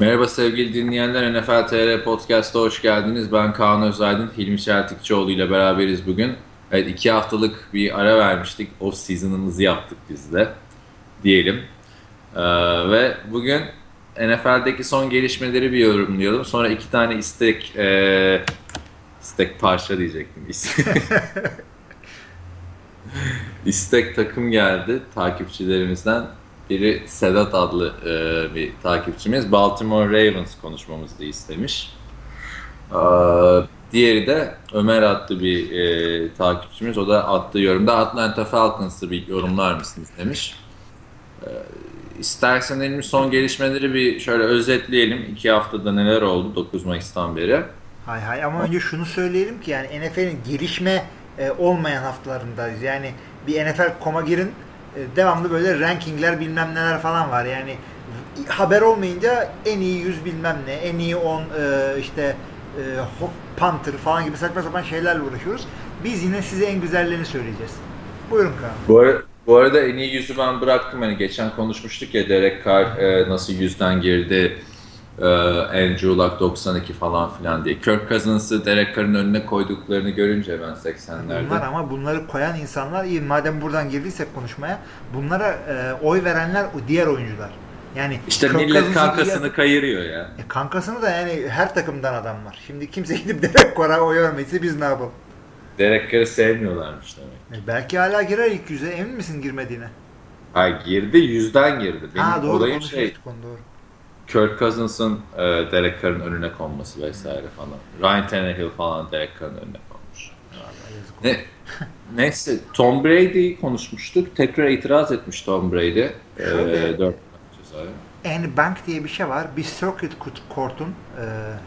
Merhaba sevgili dinleyenler, NFL TR Podcast'a hoş geldiniz. Ben Kaan Özaydın, Hilmi Çeltikçioğlu ile beraberiz bugün. Evet iki haftalık bir ara vermiştik. Off season'ımızı yaptık biz de diyelim. Ee, ve bugün NFL'deki son gelişmeleri bir yorumlayalım. Sonra iki tane istek e, istek parça diyecektim. istek takım geldi takipçilerimizden. Biri Sedat adlı e, bir takipçimiz. Baltimore Ravens konuşmamızı istemiş. Ee, diğeri de Ömer adlı bir e, takipçimiz. O da attığı yorumda Atlanta Falcons'ı bir yorumlar mısınız demiş. Ee, istersen elimi son gelişmeleri bir şöyle özetleyelim. İki haftada neler oldu 9 Mayıs'tan beri. Hay hay ama önce şunu söyleyelim ki yani NFL'in gelişme e, olmayan haftalarındayız. Yani bir NFL koma girin e, devamlı böyle rankingler bilmem neler falan var. Yani haber olmayınca en iyi 100 bilmem ne, en iyi 10 e, işte e, Panther falan gibi saçma sapan şeylerle uğraşıyoruz. Biz yine size en güzellerini söyleyeceğiz. Buyurun Kaan. Bu, ara, bu arada en iyi yüzü ben bıraktım. Hani geçen konuşmuştuk ya Derek Carr e, nasıl yüzden girdi. E, Andrew Luck 92 falan filan diye. Kirk Cousins'ı Derek Carr'ın önüne koyduklarını görünce ben 80'lerde. Bunlar ama bunları koyan insanlar iyi. Madem buradan girdiysek konuşmaya bunlara e, oy verenler diğer oyuncular. Yani işte Kirk millet kankasını diye... kayırıyor ya. E, kankasını da yani her takımdan adam var. Şimdi kimse gidip Derek Carr'a oy vermeyse biz ne yapalım? Derek Carr'ı sevmiyorlarmış demek. E, belki hala girer ilk yüze. Emin misin girmediğine? Hayır girdi. Yüzden girdi. Benim ha, doğru, olayım şey. Konu, doğru. Kirk Cousins'ın e, Derek Carr'ın önüne konması vesaire falan. Ryan Tannehill falan Derek Carr'ın önüne konmuş. Ne, neyse Tom Brady konuşmuştuk. Tekrar itiraz etmiş Tom Brady. E, Şöyle, 4 cezaya. And Bank diye bir şey var. Bir circuit court'un e,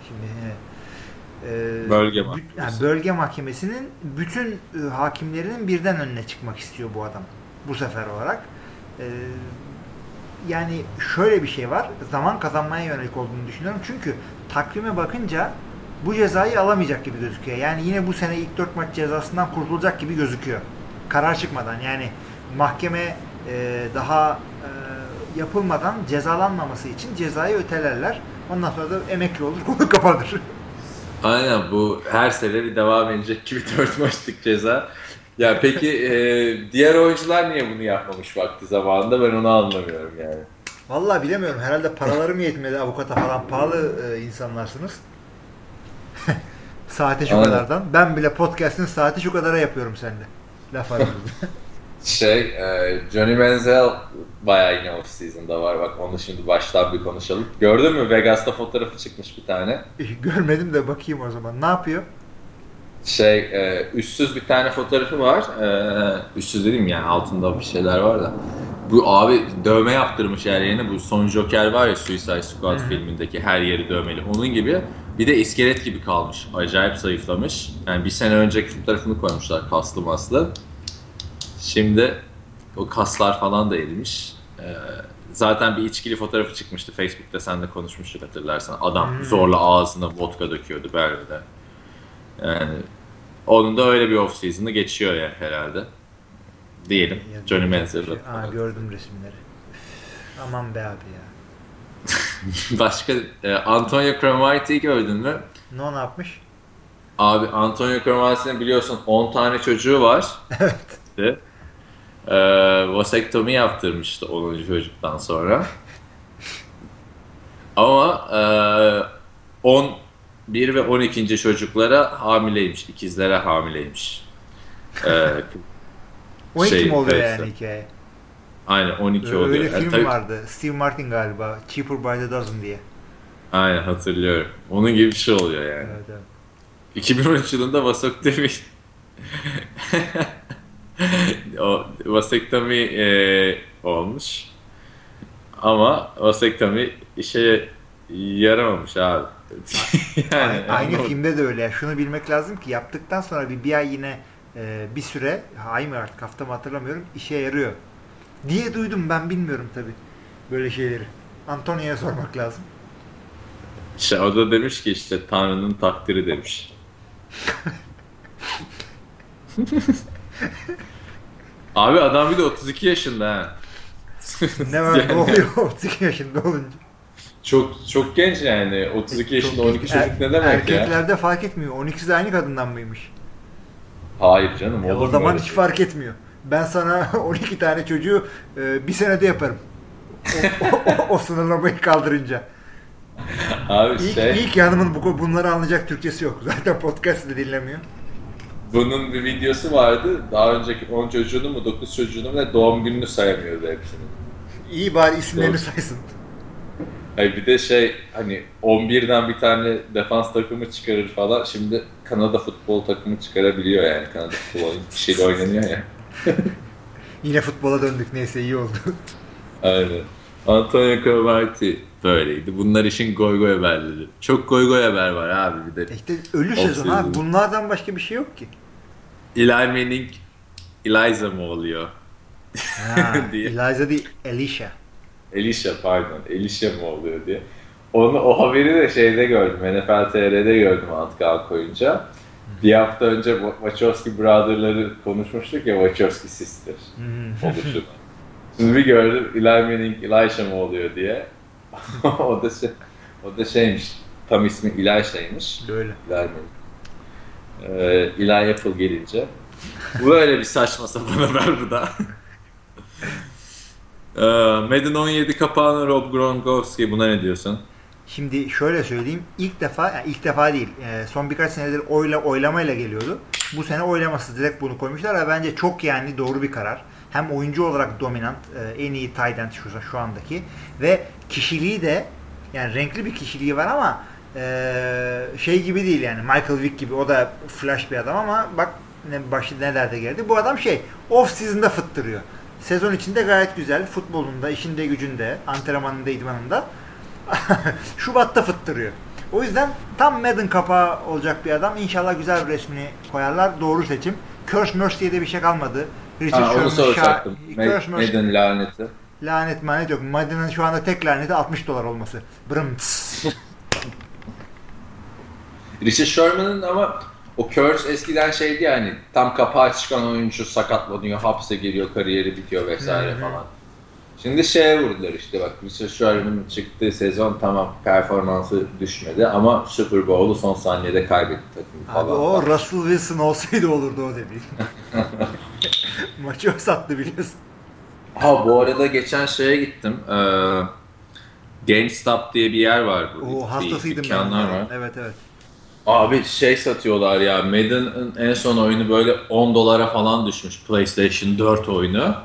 şimdi e, bölge mahkemesi. Yani bölge mahkemesinin bütün e, hakimlerinin birden önüne çıkmak istiyor bu adam. Bu sefer olarak. E, yani şöyle bir şey var. Zaman kazanmaya yönelik olduğunu düşünüyorum. Çünkü takvime bakınca bu cezayı alamayacak gibi gözüküyor. Yani yine bu sene ilk dört maç cezasından kurtulacak gibi gözüküyor. Karar çıkmadan yani mahkeme e, daha e, yapılmadan cezalanmaması için cezayı ötelerler. Ondan sonra da emekli olur, konu kapanır. Aynen bu her sene bir devam edecek gibi dört maçlık ceza. Ya peki e, diğer oyuncular niye bunu yapmamış vakti zamanında ben onu anlamıyorum yani. Vallahi bilemiyorum. Herhalde paraları mı yetmedi avukata falan pahalı e, insanlarsınız. saati şu Aynen. kadardan. Ben bile podcast'in saati şu kadara yapıyorum sende. Laf aramızda. şey, e, Johnny Manziel bayağı yine off season'da var. Bak onu şimdi baştan bir konuşalım. Gördün mü? Vegas'ta fotoğrafı çıkmış bir tane. Görmedim de bakayım o zaman. Ne yapıyor? Şey e, üstsüz bir tane fotoğrafı var. E, üstsüz dedim yani altında bir şeyler var da. Bu abi dövme yaptırmış her yerine. Bu son Joker var ya Suicide Squad filmindeki her yeri dövmeli. Onun gibi bir de iskelet gibi kalmış. Acayip zayıflamış. Yani bir sene önceki fotoğrafını koymuşlar kaslı maslı. Şimdi o kaslar falan da erimiş. Ee, zaten bir içkili fotoğrafı çıkmıştı Facebook'ta sen de konuşmuştuk hatırlarsan. Adam hmm. zorla ağzına vodka döküyordu Berlin'de. Yani onun da öyle bir off season'ı geçiyor ya herhalde. Diyelim. Ya, Johnny Manziel'da. Şey, aa, gördüm resimleri. Aman be abi ya. Başka e, Antonio Cromartie'yi gördün mü? Ne no, yapmış? Abi Antonio Cromartie'nin biliyorsun 10 tane çocuğu var. evet. E, vasektomi yaptırmıştı 10. çocuktan sonra. Ama e, 10 1 ve 12. çocuklara hamileymiş. ikizlere hamileymiş. Ee, 12 şey, mi oluyor yani hikaye? Aynen 12 Öyle oluyor. Öyle film yani, vardı. Steve Martin galiba. Cheaper by the Dozen diye. Aynen hatırlıyorum. Onun gibi bir şey oluyor yani. Evet, evet. 2013 yılında vasektomi o vasektomi e, olmuş. Ama vasektomi işe yaramamış abi. yani, aynı anladım. filmde de öyle. Şunu bilmek lazım ki yaptıktan sonra bir, bir ay yine e, bir süre ay mı artık hafta mı hatırlamıyorum işe yarıyor. Diye duydum ben bilmiyorum tabi böyle şeyleri. Antonio'ya sormak lazım. İşte o da demiş ki işte Tanrı'nın takdiri demiş. Abi adam bir de 32 yaşında ha. ne var ne oluyor 32 yaşında olunca? Çok çok genç yani. 32 yaşında Çok 12 genç. çocuk ne demek ya? Erkeklerde fark etmiyor. 12'si de aynı kadından mıymış? Hayır canım Ya olur o zaman hiç şey? fark etmiyor. Ben sana 12 tane çocuğu e, bir senede yaparım. O, o, o sınırlamayı kaldırınca. Abi İlk, şey ilk yanımın bu, bunları anlayacak Türkçesi yok. Zaten podcast da dinlemiyor. bunun bir videosu vardı. Daha önceki 10 çocuğunu mu 9 çocuğunu mu ne doğum gününü sayamıyordu hepsinin. İyi bari isimlerini Doğru. saysın. Hayır bir de şey hani 11'den bir tane defans takımı çıkarır falan. Şimdi Kanada futbol takımı çıkarabiliyor yani. Kanada futbol kişiyle oynanıyor ya. Yine futbola döndük neyse iyi oldu. Aynen. Antonio Cavalli böyleydi. Bunlar işin goy goy haberleri. Çok goy goy haber var abi bir de. işte ölü sezon abi. Bunlardan başka bir şey yok ki. Eli Manning Eliza mı oluyor? Ha. Eliza değil, Elisha. Elisha pardon. Elisha mı oluyor diye. Onu, o haberi de şeyde gördüm. NFL TR'de gördüm Antkan koyunca. Bir hafta önce Wa- Wachowski Brother'ları konuşmuştuk ya Wachowski Sister Hmm. oluşunu. Şimdi bir gördüm Eli Manning Elisha mı oluyor diye. o da şey, o da şeymiş. Tam ismi Elisha'ymış. Böyle. Eli Manning. Ee, Eli Apple gelince. Böyle bir saçma sapan haber bu da. Ee, Madden 17 kapağına Rob Gronkowski buna ne diyorsun? Şimdi şöyle söyleyeyim. ilk defa, yani ilk defa değil. e, Son birkaç senedir oyla oylamayla geliyordu. Bu sene oylaması direkt bunu koymuşlar ve bence çok yani doğru bir karar. Hem oyuncu olarak dominant, e, en iyi tight end şu, şu andaki ve kişiliği de yani renkli bir kişiliği var ama e, şey gibi değil yani Michael Vick gibi o da flash bir adam ama bak ne başı nelerde geldi. Bu adam şey off season'da fıttırıyor. Sezon içinde gayet güzel. Futbolunda, işinde, gücünde, antrenmanında, idmanında Şubat'ta fıttırıyor. O yüzden tam Madden kapağı olacak bir adam. İnşallah güzel bir resmini koyarlar. Doğru seçim. Curse Mercy diye de bir şey kalmadı. Richard Ha, onu soracaktım. Curse Mercy. Madden laneti. Lanet manet yok. Madden'ın şu anda tek laneti 60 dolar olması. Brımts. Richard Sherman'ın ama o Curse eskiden şeydi yani tam kapağı çıkan oyuncu sakatlanıyor, hapse giriyor, kariyeri bitiyor vesaire falan. Şimdi şeye vurdular işte bak Richard Sherman'ın çıktığı sezon tamam performansı düşmedi ama Super Bowl'u son saniyede kaybetti takım Abi falan. o Russell Wilson olsaydı olurdu o dediğin. Maçı o sattı biliyorsun. Ha bu arada geçen şeye gittim. Ee, GameStop diye bir yer var. Bu O hastasıydım ben. var. Evet evet. Abi şey satıyorlar ya Madden'ın en son oyunu böyle 10 dolara falan düşmüş PlayStation 4 oyunu.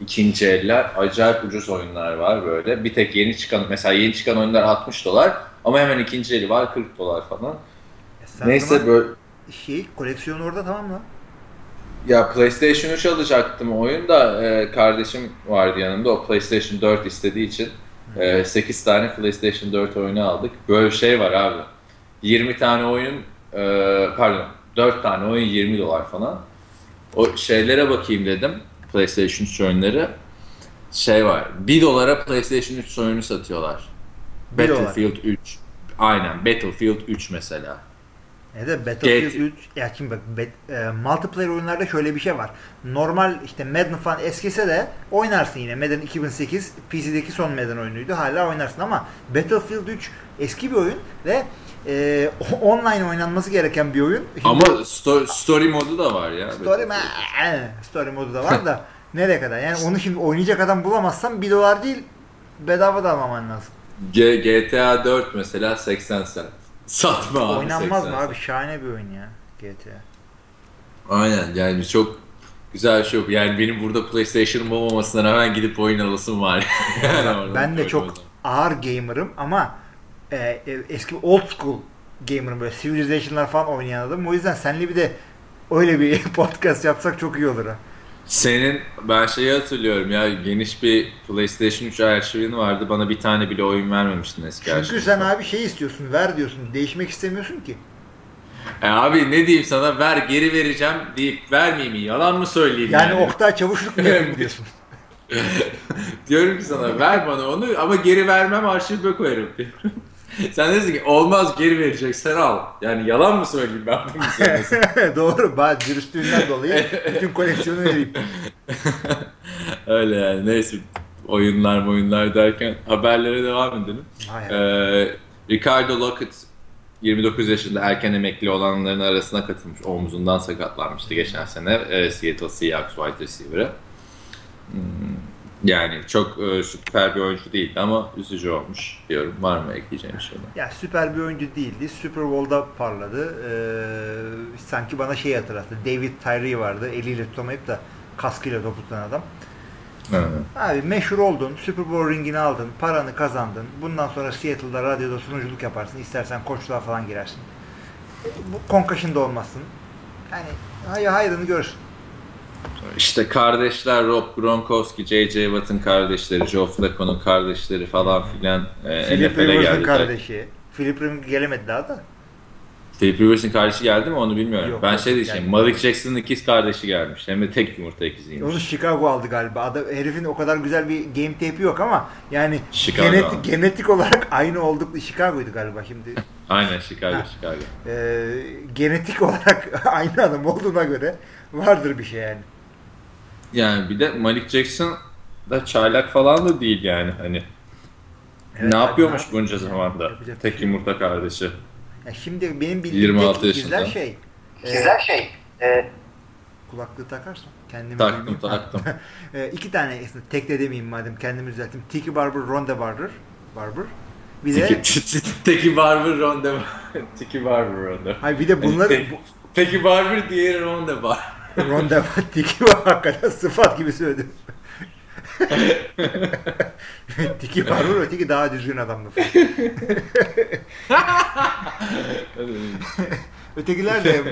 İkinci eller acayip ucuz oyunlar var böyle. Bir tek yeni çıkan mesela yeni çıkan oyunlar 60 dolar ama hemen ikinci eli var 40 dolar falan. E sen Neyse böyle Şey koleksiyon orada tamam mı? ya PlayStation 3 alacaktım oyun da e, kardeşim vardı yanımda o PlayStation 4 istediği için e, 8 tane PlayStation 4 oyunu aldık. Böyle bir şey var abi. 20 tane oyun e, pardon 4 tane oyun 20 dolar falan. O şeylere bakayım dedim. PlayStation 3 oyunları. Şey var. 1 dolara PlayStation 3 oyunu satıyorlar. Bir dolar. Battlefield 3. Aynen. Battlefield 3 mesela. Ya da Battlefield Get- 3 ya şimdi bak bet- e, multiplayer oyunlarda şöyle bir şey var. Normal işte Madden falan eskise de oynarsın yine. Madden 2008 PC'deki son Madden oyunuydu. Hala oynarsın ama Battlefield 3 eski bir oyun ve e, online oynanması gereken bir oyun. Şimdi Ama sto- story modu da var ya. story, ma- story modu da var da nereye kadar? Yani onu şimdi oynayacak adam bulamazsan 1 dolar değil bedava da almaman lazım. G- GTA 4 mesela 80 cent. Satma abi Oynanmaz 80 mı abi? Şahane bir oyun ya GTA. Aynen yani çok güzel bir şey yok. Yani benim burada PlayStation'ım olmamasına rağmen gidip oyun alasım var. yani Ben de çok ağır gamer'ım ama e, e, eski old school gamer'ım böyle Civilization'lar falan oynayan adamım. O yüzden senle bir de öyle bir podcast yapsak çok iyi olur ha. Senin ben şeyi hatırlıyorum ya geniş bir PlayStation 3 arşivin vardı. Bana bir tane bile oyun vermemiştin eski Çünkü arşivinde. sen abi şey istiyorsun, ver diyorsun. Değişmek istemiyorsun ki. E abi ne diyeyim sana ver geri vereceğim deyip vermeyeyim mi? Yalan mı söyleyeyim Yani, yani? Oktay Çavuşluk mu yapayım diyorsun. Diyorum ki sana ver bana onu ama geri vermem arşivime koyarım diyorum. Sen diyorsun ki olmaz geri vereceksen al. Yani yalan mı söyleyeyim ben bunu? Doğru. Bazı dürüstlüğünden dolayı bütün koleksiyonu vereyim. Öyle yani neyse. oyunlar oyunlar derken haberlere devam edelim. Ee, Ricardo Lockett 29 yaşında erken emekli olanların arasına katılmış. Omzundan sakatlanmıştı geçen sene e, Seattle Seahawks wide receiver'ı. Hmm, Yani çok e, süper bir oyuncu değildi ama üzücü olmuş diyorum. Var mı ekleyeceğim bir şeyler? Ya süper bir oyuncu değildi. Super Bowl'da parladı. Ee, sanki bana şey hatırlattı. David Tyree vardı. Eliyle tutamayıp da kaskıyla topu tutan adam. Hı. Abi meşhur oldun. Super Bowl ringini aldın. Paranı kazandın. Bundan sonra Seattle'da radyoda sunuculuk yaparsın. İstersen koçluğa falan girersin. Bu concussion'da olmazsın. Yani hayır hayrını görürsün. İşte kardeşler Rob Gronkowski, J.J. Watt'ın kardeşleri, Joe Flacco'nun kardeşleri falan filan e, Philip NFL'e geldiler. kardeşi. Philip Rivers gelemedi daha da. Philip Rivers'ın kardeşi geldi mi onu bilmiyorum. Yok, ben yok, şey diyeceğim. Malik Jackson'ın ikiz kardeşi gelmiş. Hem de tek yumurta ikiziymiş. Onu Chicago aldı galiba. Adam, herifin o kadar güzel bir game tape'i yok ama yani Chicago genetik, aldı. genetik olarak aynı olduk. Chicago'ydu galiba şimdi. Aynen Chicago, Ha. Chicago. Ee, genetik olarak aynı adam olduğuna göre vardır bir şey yani. Yani bir de Malik Jackson da çaylak falan da değil yani hani. Evet, ne abi, yapıyormuş ne bunca zamanda? Tek şey yumurta kardeşi. Ya şimdi benim bildiğim 26 tek yaşında. şey. e, Güzel şey. E, kulaklığı takarsan kendimi Taktım duymayayım. taktım. E, iki tane aslında tek de demeyeyim madem kendimi düzelttim. Tiki Barber, Ronda Barber. Barber. Bir de Tiki, Tiki Barber Ronde Tiki Barber Ronde. Hayır bir de bunları Tek- Teki Barber diğeri Ronde Barber. Ronda Tiki var hakikaten sıfat gibi söyledim. Tiki Barber öteki daha düzgün adamdı. Ötekiler de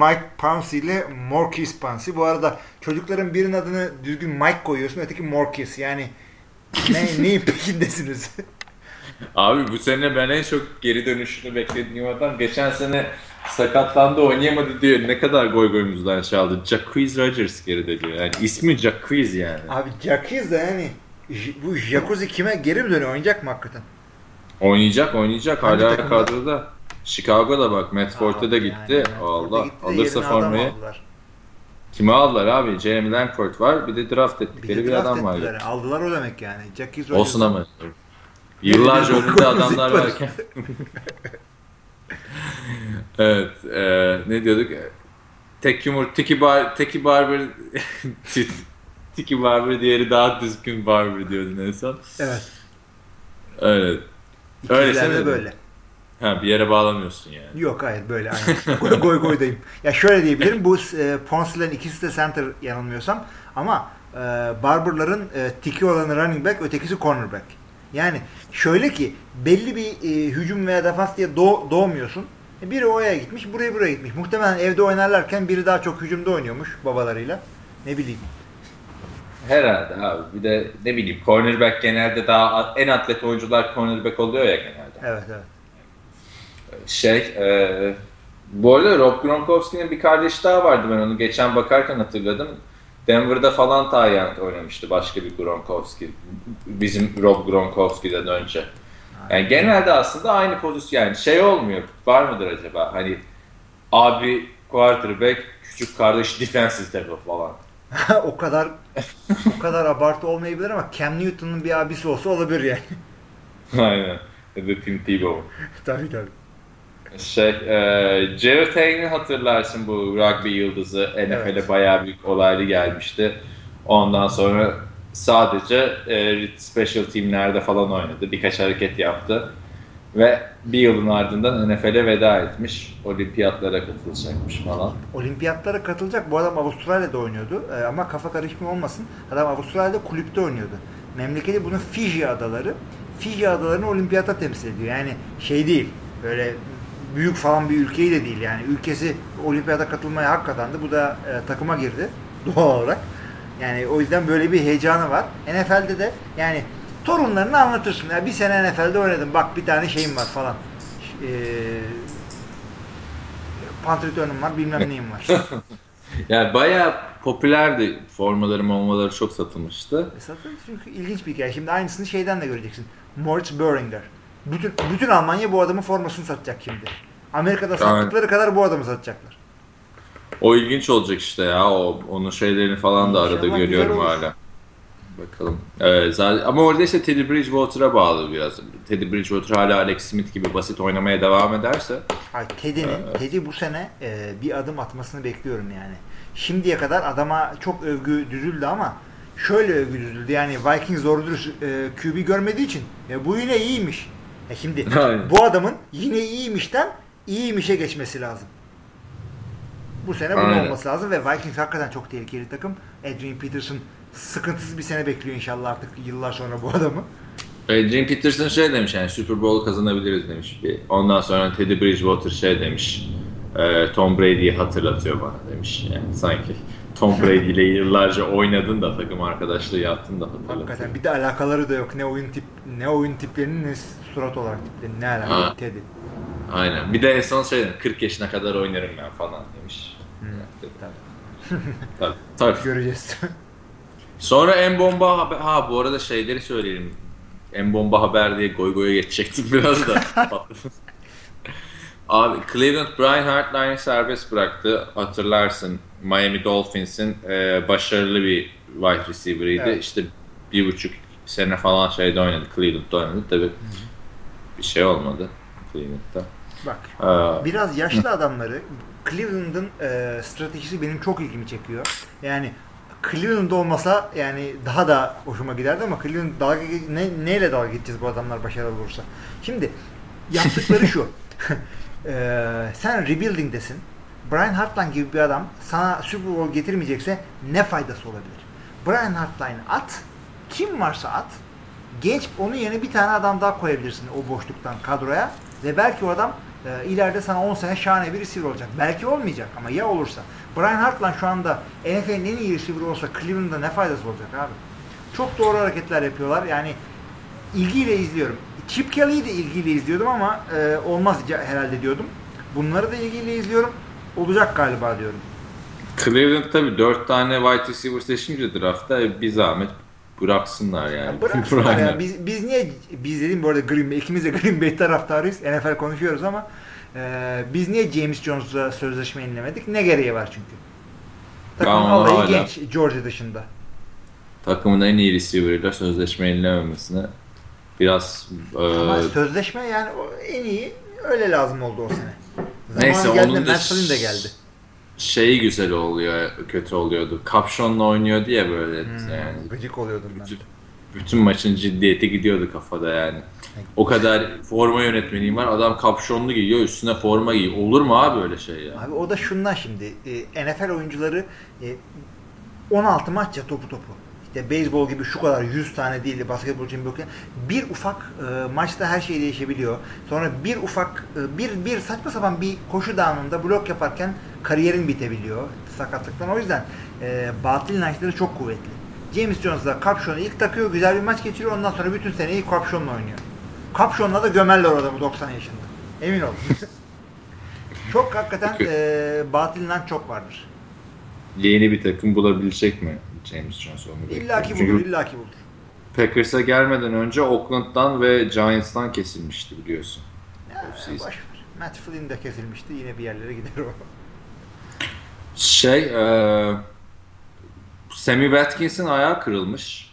Mike Pouncey ile Morkis Pouncey. Bu arada çocukların birinin adını düzgün Mike koyuyorsun, öteki Morkis. Yani ne, neyin peşindesiniz? Abi bu sene ben en çok geri dönüşünü beklediğim adam geçen sene sakatlandı oynayamadı diyor. Ne kadar goy goyumuzdan çaldı. Jacquizz Rodgers geri dönüyor. Yani ismi Jacquizz yani. Abi Jackiz de yani bu Jacuzzi kime geri mi dönüyor? Oynayacak mı hakikaten? Oynayacak oynayacak Hangi hala takımda? kadroda. Chicago'da bak Matt Forte de gitti. yani, Allah gitti alırsa formayı. Kimi aldılar abi? Jeremy Langford var bir de draft Bir ettikleri de bir, draft adam var. Aldılar o demek yani. Jackiz Olsun ama. Yıllarca önünde adamlar varken. evet. e, ne diyorduk? Tek yumur, Tiki, bar, Tiki Barber Tiki Barber diğeri daha düzgün Barber diyordun en son. Evet. Öyle mi? böyle. Ha, bir yere bağlamıyorsun yani. Yok hayır böyle goy goy goydayım. Ya şöyle diyebilirim. Bu e, Ponce'lerin ikisi de center yanılmıyorsam ama e, Barber'ların e, tiki olanı running back ötekisi cornerback. Yani şöyle ki belli bir e, hücum veya defans diye doğ- doğmuyorsun. E, Biri oraya gitmiş, buraya buraya gitmiş. Muhtemelen evde oynarlarken biri daha çok hücumda oynuyormuş babalarıyla. Ne bileyim. Herhalde abi. Bir de ne bileyim cornerback genelde daha en atlet oyuncular cornerback oluyor ya genelde. Evet evet. Şey, e, bu arada Rob Gronkowski'nin bir kardeşi daha vardı ben onu geçen bakarken hatırladım. Denver'da falan Tayyant oynamıştı başka bir Gronkowski. Bizim Rob Gronkowski'den önce. Yani genelde aslında aynı pozisyon yani şey olmuyor. Var mıdır acaba? Hani abi quarterback, küçük kardeş defensive tackle falan. o kadar o kadar abartı olmayabilir ama Cam Newton'un bir abisi olsa olabilir yani. Aynen. Ya da Tim Tebow. tabii tabii. Şey, e, Jared Hayne'i hatırlarsın bu rugby yıldızı. NFL'e Evet. bayağı büyük olaylı gelmişti. Ondan sonra sadece e, special teamlerde falan oynadı. Birkaç hareket yaptı. Ve bir yılın ardından NFL'e veda etmiş. Olimpiyatlara katılacakmış falan. Olimpiyatlara katılacak. Bu adam Avustralya'da oynuyordu. Ee, ama kafa karışımı olmasın. Adam Avustralya'da kulüpte oynuyordu. Memleketi bunun Fiji adaları. Fiji adalarını olimpiyata temsil ediyor. Yani şey değil. Böyle büyük falan bir ülkeyi de değil. Yani ülkesi olimpiyata katılmaya hak kazandı. Bu da e, takıma girdi. Doğal olarak. Yani o yüzden böyle bir heyecanı var. NFL'de de yani torunlarını anlatırsın. Ya bir sene NFL'de oynadım. Bak bir tane şeyim var falan. Eee pantretönüm var bilmem neyim var. Yani bayağı popülerdi. Formaları olmaları çok satılmıştı. E Satın çünkü ilginç bir hikaye. Şimdi aynısını şeyden de göreceksin. Moritz Böhringer. Bütün, bütün Almanya bu adamın formasını satacak şimdi. Amerika'da sattıkları kadar bu adamı satacaklar. O ilginç olacak işte ya. O onun şeylerini falan da arada İnşallah görüyorum güzel olur. hala. Bakalım. Ee, zaten, ama orada işte Teddy Bridgewater'a bağlı biraz. Teddy Bridgewater hala Alex Smith gibi basit oynamaya devam ederse. Ay Teddy'nin Teddy bu sene e, bir adım atmasını bekliyorum yani. Şimdiye kadar adama çok övgü düzüldü ama şöyle övgü düzüldü. Yani Vikings doğru dürüst e, QB görmediği için e, bu yine iyiymiş. E şimdi Aynen. bu adamın yine iyiymişten iyiymişe geçmesi lazım. Bu sene bunun olması lazım ve Vikings hakikaten çok tehlikeli takım. Adrian Peterson sıkıntısız bir sene bekliyor inşallah artık yıllar sonra bu adamı. Adrian Peterson şey demiş yani Super Bowl kazanabiliriz demiş. Bir. Ondan sonra Teddy Bridgewater şey demiş. e, Tom Brady'yi hatırlatıyor bana demiş. Yani sanki Tom Brady ile yıllarca oynadın da takım arkadaşlığı yaptın da hatırlatıyor. Hakikaten bir de alakaları da yok. Ne oyun tip ne oyun tiplerinin ne surat olarak tiplerinin ne alakalı Ha. Teddy. Aynen. Bir de en son şey demiş, 40 yaşına kadar oynarım ben falan demiş. Tabii. Tabii. Tabii. Göreceğiz. Sonra en bomba haber... Ha bu arada şeyleri söyleyelim. En bomba haber diye goy goya geçecektik biraz da. Abi Cleveland Brian Hartline'ı serbest bıraktı. Hatırlarsın Miami Dolphins'in e, başarılı bir wide receiver'ıydı. Evet. İşte bir buçuk sene falan şeyde oynadı. Cleveland'da oynadı. Tabii bir şey olmadı Cleveland'da. Bak. Aa, Biraz yaşlı adamları Cleveland'ın e, stratejisi benim çok ilgimi çekiyor. Yani Cleveland olmasa yani daha da hoşuma giderdi ama Cleveland dalga ne, neyle dalga geçeceğiz bu adamlar başarılı olursa. Şimdi yaptıkları şu. E, sen rebuilding'desin. Brian Hartline gibi bir adam sana Super Bowl getirmeyecekse ne faydası olabilir? Brian Hartline'ı at. Kim varsa at. Genç onun yerine bir tane adam daha koyabilirsin o boşluktan kadroya ve belki o adam e, ileride sana 10 sene şahane bir receiver olacak. Belki olmayacak ama ya olursa. Brian Hartline şu anda NFL'in en iyi receiver olsa Cleveland'da ne faydası olacak abi? Çok doğru hareketler yapıyorlar. Yani ilgiyle izliyorum. Chip Kelly'yi de ilgiyle izliyordum ama e, olmaz herhalde diyordum. Bunları da ilgiyle izliyorum. Olacak galiba diyorum. Cleveland tabii 4 tane wide receiver seçince draftta bir zahmet bıraksınlar yani. Ya bıraksınlar ya. Biz, biz niye biz dedim bu arada Green Bay, ikimiz de Green Bay taraftarıyız. NFL konuşuyoruz ama e, biz niye James Jones'la sözleşme yenilemedik? Ne gereği var çünkü. Takımın Ama alayı hala- genç Georgia dışında. takımın en iyi receiver'ıyla sözleşme yenilememesine biraz Ama e, sözleşme yani en iyi öyle lazım oldu o sene. Zamanı neyse geldi onun da Matt Flynn de geldi. Şeyi güzel oluyor, kötü oluyordu. Kapşonla oynuyor diye böyle Hmm, yani. Gıcık oluyordum ben. Bütün, bütün maçın ciddiyeti gidiyordu kafada yani. O kadar forma yönetmeniyim var. Adam kapşonlu giyiyor, üstüne forma giyiyor. Olur mu abi öyle şey ya? Abi o da şundan şimdi. e, NFL oyuncuları e, 16 maç ya topu topu. İşte beyzbol gibi şu kadar 100 tane değildi basketbol için bir Bir ufak e, maçta her şey değişebiliyor. Sonra bir ufak e, bir bir saçma sapan bir koşu dağınında blok yaparken kariyerin bitebiliyor sakatlıktan. O yüzden e, batıl inançları çok kuvvetli. James Jones da kapşonu ilk takıyor, güzel bir maç geçiriyor. Ondan sonra bütün seneyi kapşonla oynuyor. Kapşonla da gömerler adamı 90 yaşında. Emin ol. çok hakikaten e, batıl inanç çok vardır. Yeni bir takım bulabilecek mi James Jones onu bekliyorum. İlla ki bulur, illa ki bulur. Packers'a gelmeden önce Oakland'dan ve Giants'tan kesilmişti biliyorsun. Ya, ver. Matt Flynn de kesilmişti. Yine bir yerlere gider o. Şey, e, Sammy Watkins'in ayağı kırılmış.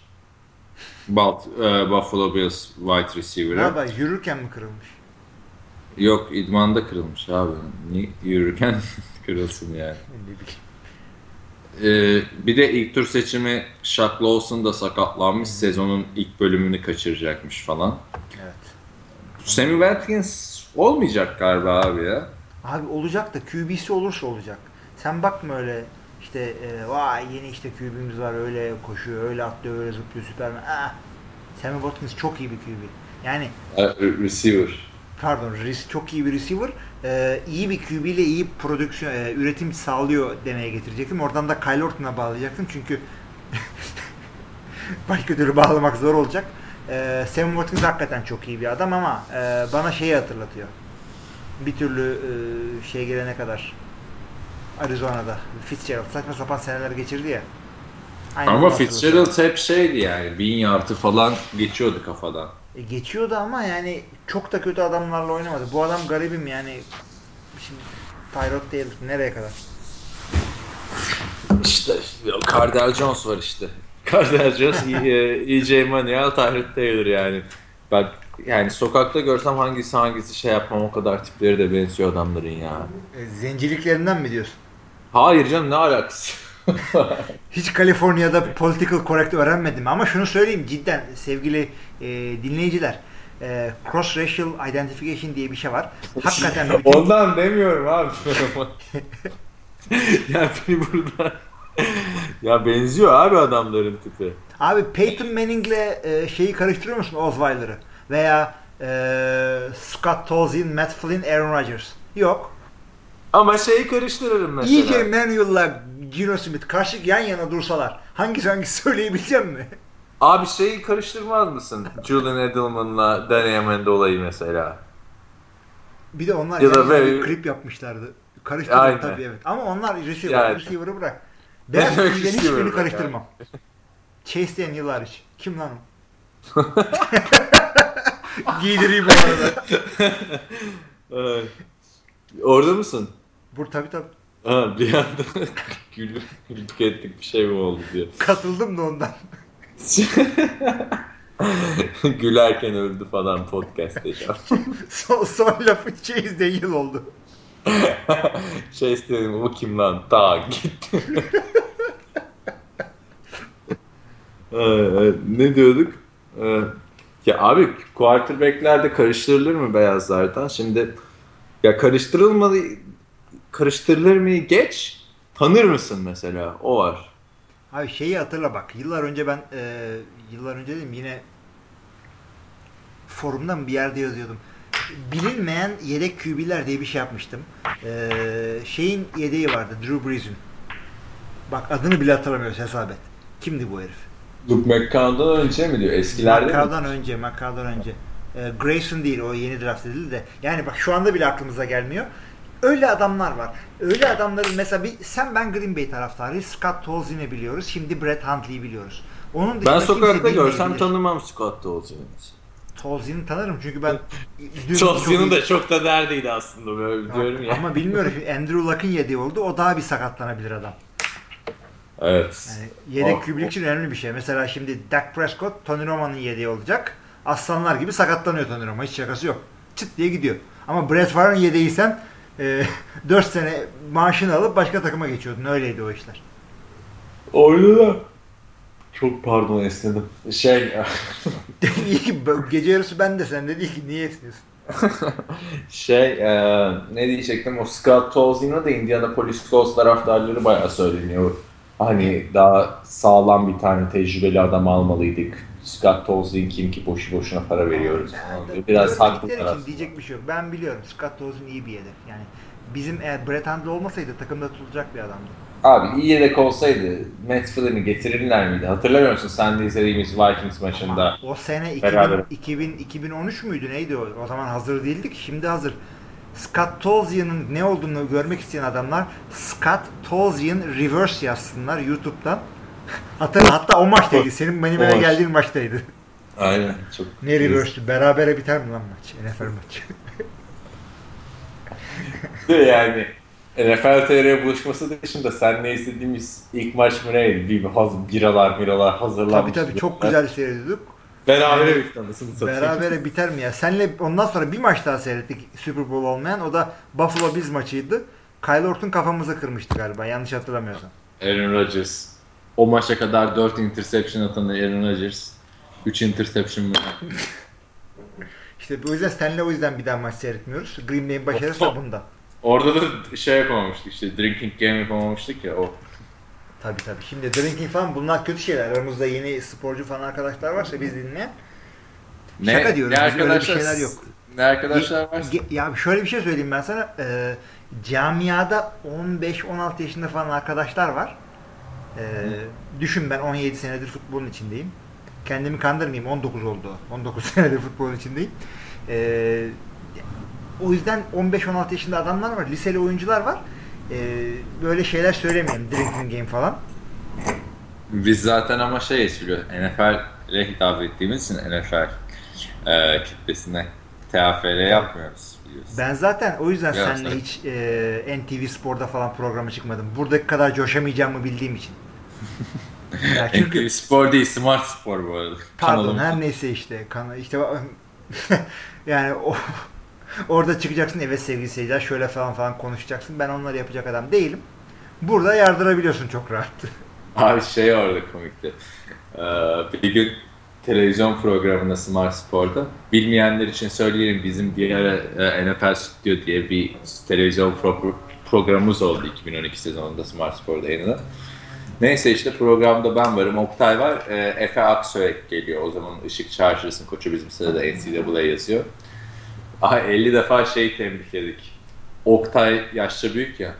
Balt, e, Buffalo Bills wide receiver'ı. Galiba yürürken mi kırılmış? Yok idmanda kırılmış abi. Niye yürürken kırılsın yani. Ne bileyim. Ee, bir de ilk tur seçimi Shaq Lawson da sakatlanmış. Sezonun ilk bölümünü kaçıracakmış falan. Evet. Sammy Watkins olmayacak galiba abi ya. Abi olacak da QB'si olursa olacak. Sen bakma öyle işte e, vay yeni işte QB'miz var öyle koşuyor, öyle atlıyor, öyle zıplıyor Süperman. Ah, Sammy Watkins çok iyi bir QB. Yani receiver. Pardon res- çok iyi bir receiver. Ee, iyi bir QB ile iyi prodüksiyon, e, üretim sağlıyor demeye getirecektim. Oradan da Kyle Orton'a bağlayacaktım çünkü başka türlü bağlamak zor olacak. Ee, Sam Watkins hakikaten çok iyi bir adam ama e, bana şeyi hatırlatıyor. Bir türlü e, şey gelene kadar Arizona'da Fitzgerald saçma sapan seneler geçirdi ya. Aynen Ama. Fitzgerald hep şeydi yani. Bin yardı falan geçiyordu kafadan. E, geçiyordu ama yani çok da kötü adamlarla oynamadı. Bu adam garibim yani. Şimdi Tyrod değil. Nereye kadar? İşte Cardell Jones var işte. Cardell Jones, EJ e Manuel, Tyrod Taylor yani. Ben yani sokakta görsem hangisi hangisi şey yapmam o kadar tipleri de benziyor adamların ya. E, zenciliklerinden mi diyorsun? Hayır canım ne alakası? Hiç Kaliforniya'da political correct öğrenmedim ama şunu söyleyeyim cidden sevgili e, dinleyiciler. E, cross racial identification diye bir şey var. Hakikaten bütün... Ondan demiyorum abi. ya beni burada ya benziyor abi adamların tipi. Abi Peyton Manning'le e, şeyi karıştırıyor musun Osweiler'ı? Veya e, Scott Tolzien, Matt Flynn, Aaron Rodgers. Yok. Ama şeyi karıştırırım mesela. E.J. Manuel'la Gino Smith karşı yan yana dursalar hangisi hangisi söyleyebileceğim mi? Abi şeyi karıştırmaz mısın? Julian Edelman'la Danny Amendola'yı mesela. Bir de onlar ya da ve... klip yapmışlardı. Karıştırdım tabii evet. Ama onlar receiver, yani. receiver'ı bırak. Ben ben hiçbirini karıştırmam. Yani. Chase Daniel hariç. Kim lan o? Giydireyim bu arada. Orada mısın? Bur tabii tabii. Ha, bir anda güldük ettik bir şey mi oldu diye. Katıldım da ondan. Gülerken öldü falan podcast diyeceğim. son, son lafı Chase değil oldu. şey istedim bu kim lan? Ta gitti. ne diyorduk? Ya abi quarterback'lerde karıştırılır mı beyazlardan? Şimdi ya karıştırılmadı karıştırılır mı geç tanır mısın mesela o var. Abi şeyi hatırla bak yıllar önce ben e, yıllar önce dedim yine forumdan bir yerde yazıyordum. Bilinmeyen yedek QB'ler diye bir şey yapmıştım. E, şeyin yedeği vardı Drew Brees'in. Bak adını bile hatırlamıyoruz hesap et. Kimdi bu herif? Luke McCown'dan önce mi diyor? Eskilerde McCown'dan önce, McCown'dan önce. E, Grayson değil o yeni draft edildi de. Yani bak şu anda bile aklımıza gelmiyor. Öyle adamlar var. Öyle adamların mesela bir, sen ben Green Bay taraftarıyız. Scott Tolzien'i biliyoruz. Şimdi Brett Hundley'i biliyoruz. Onun ben sokakta görsem tanımam Scott Tolzien'i. Tolzien'i tanırım çünkü ben Tolzien'in de çok da derdiydi aslında böyle diyorum ya. Ama bilmiyorum. Andrew Luck'ın yediği oldu. O daha bir sakatlanabilir adam. Evet. Yani yedek oh, kübülük için önemli bir şey. Mesela şimdi Dak Prescott Tony Romo'nun yediği olacak. Aslanlar gibi sakatlanıyor Tony Romo. Hiç şakası yok. Çıt diye gidiyor. Ama Brett Favre'ın yedeğiysen e, 4 sene maaşını alıp başka takıma geçiyordun. Öyleydi o işler. Öyle da. Çok pardon esnedim. Şey... İyi ki gece yarısı ben de sen de değil ki niye esniyorsun? şey e, ne diyecektim o Scott Tolzien'a da Indianapolis Colts taraftarları bayağı söyleniyor. Hani daha sağlam bir tane tecrübeli adam almalıydık. Scott Tolzien kim ki boşu boşuna para veriyoruz. Yani, Biraz haklı için diyecek bir şey yok. Ben biliyorum Scott Tolzien iyi bir yedek. Yani bizim eğer Brett Hundley olmasaydı takımda tutulacak bir adamdı. Abi iyi yedek olsaydı Matt Flynn'i getirirler miydi? Hatırlamıyor musun sen de izlediğimiz Vikings maçında? O sene 2000, 2000, 2013 müydü neydi o? O zaman hazır değildik. Şimdi hazır. Scott Tolzien'in ne olduğunu görmek isteyen adamlar Scott Tolzien Reverse yazsınlar YouTube'dan. Hatta, hatta o maçtaydı. Senin benim eve geldiğin maçtaydı. Aynen. Çok ne reverse'ü? Berabere biter mi lan maç? NFL maçı. yani NFL TR buluşması dışında sen ne istediğimiz ilk maç mı neydi? Bir hazır biralar biralar hazırlanmış. Tabii tabii çok güzel seyrediyorduk. Berabere bitti Berabere biter mi ya? Senle ondan sonra bir maç daha seyrettik Super Bowl olmayan. O da Buffalo Bills maçıydı. Kyle Orton kafamıza kırmıştı galiba. Yanlış hatırlamıyorsam. Aaron Rodgers. O maça kadar 4 interception atan Aaron Rodgers. 3 interception mı? İşte o yüzden senle o yüzden bir daha maç seyretmiyoruz. Green Bay'in başarısı da bunda. Orada da şey yapamamıştık işte drinking game yapamamıştık ya o. Tabii tabii. Şimdi drinking falan bunlar kötü şeyler. Aramızda yeni sporcu falan arkadaşlar varsa biz dinleyen. Ne, Şaka diyoruz. Ne arkadaşlar, bir şeyler yok. Ne arkadaşlar var? Ya şöyle bir şey söyleyeyim ben sana. E, camiada 15-16 yaşında falan arkadaşlar var. E, düşün ben 17 senedir futbolun içindeyim. Kendimi kandırmayayım 19 oldu. 19 senedir futbolun içindeyim. E, o yüzden 15-16 yaşında adamlar var. Liseli oyuncular var e, böyle şeyler söylemeyelim. Drinking game falan. Biz zaten ama şey biliyor NFL'e hitap ettiğimiz için NFL e, kitlesine TFR yapmıyoruz. Biliyorsun. Ben zaten o yüzden Biraz seninle hiç e, NTV Spor'da falan programa çıkmadım. Buradaki kadar coşamayacağımı bildiğim için. Ya çünkü spor değil, smart spor bu arada. pardon Kanalım. her neyse işte kana işte yani o orada çıkacaksın evet sevgili seyirciler şöyle falan falan konuşacaksın. Ben onları yapacak adam değilim. Burada yardırabiliyorsun çok rahat. Abi şey orada komikti. Ee, bir gün televizyon programında Smart Spor'da bilmeyenler için söyleyelim bizim ara e, NFL Studio diye bir televizyon pro- programımız oldu 2012 sezonunda Smart Spor'da yayınlanan. Neyse işte programda ben varım, Oktay var, e, Efe Aksoy geliyor. O zaman Işık Chargers'ın koçu bizim sırada NCAA yazıyor. Aha 50 defa şey tembihledik. Oktay yaşça büyük ya.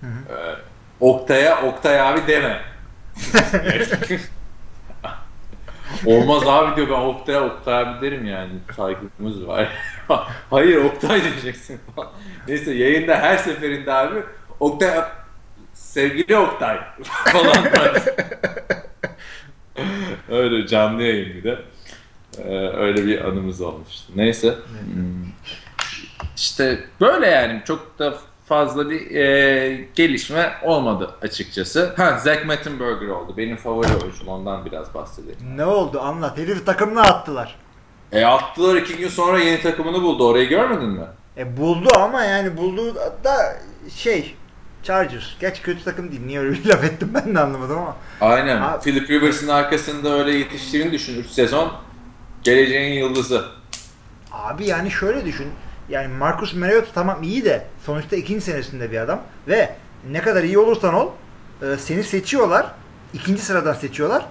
Hı hı. Ee, Oktay'a Oktay abi deme. Olmaz abi diyor ben Oktay'a Oktay abi derim yani saygımız var. Hayır Oktay diyeceksin falan. Neyse yayında her seferinde abi Oktay sevgili Oktay falan. öyle canlı yayın bir de. Ee, öyle bir anımız olmuştu. Neyse. Hmm. İşte böyle yani çok da fazla bir e, gelişme olmadı açıkçası. Ha Zach Mettenberger oldu. Benim favori oyuncum. Ondan biraz bahsedeyim. Ne oldu anlat. Herif takımına attılar. E attılar iki gün sonra yeni takımını buldu. Orayı görmedin mi? E buldu ama yani bulduğu da şey Chargers. Geç kötü takım değil. Niye öyle bir laf ettim ben de anlamadım ama. Aynen. Abi- Philip Rivers'ın arkasında öyle yetiştiğini düşün. 3 sezon. Geleceğin yıldızı. Abi yani şöyle düşün. Yani Marcus Mariota tamam iyi de sonuçta ikinci senesinde bir adam ve ne kadar iyi olursan ol e, seni seçiyorlar. ikinci sıradan seçiyorlar.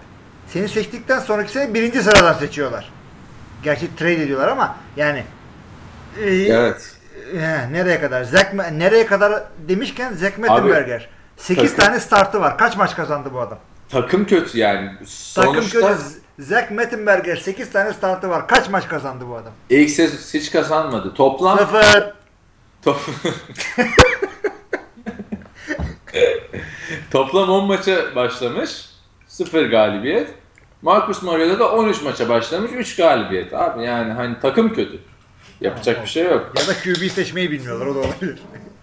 Seni seçtikten sonraki sene birinci sıradan seçiyorlar. Gerçi trade ediyorlar ama yani e, Evet. E, nereye kadar? Ma- nereye kadar demişken Zach Mettenberger. 8 takım- tane startı var. Kaç maç kazandı bu adam? Takım kötü yani. Takım Sonuçta kötü. Zach Mettenberger 8 tane startı var. Kaç maç kazandı bu adam? ilk sezon hiç kazanmadı. Toplam Sıfır. Top... Toplam 10 maça başlamış. 0 galibiyet. Marcus Mariota da 13 maça başlamış. 3 galibiyet. Abi yani hani takım kötü. Yapacak bir şey yok. Ya da QB seçmeyi bilmiyorlar o da olabilir.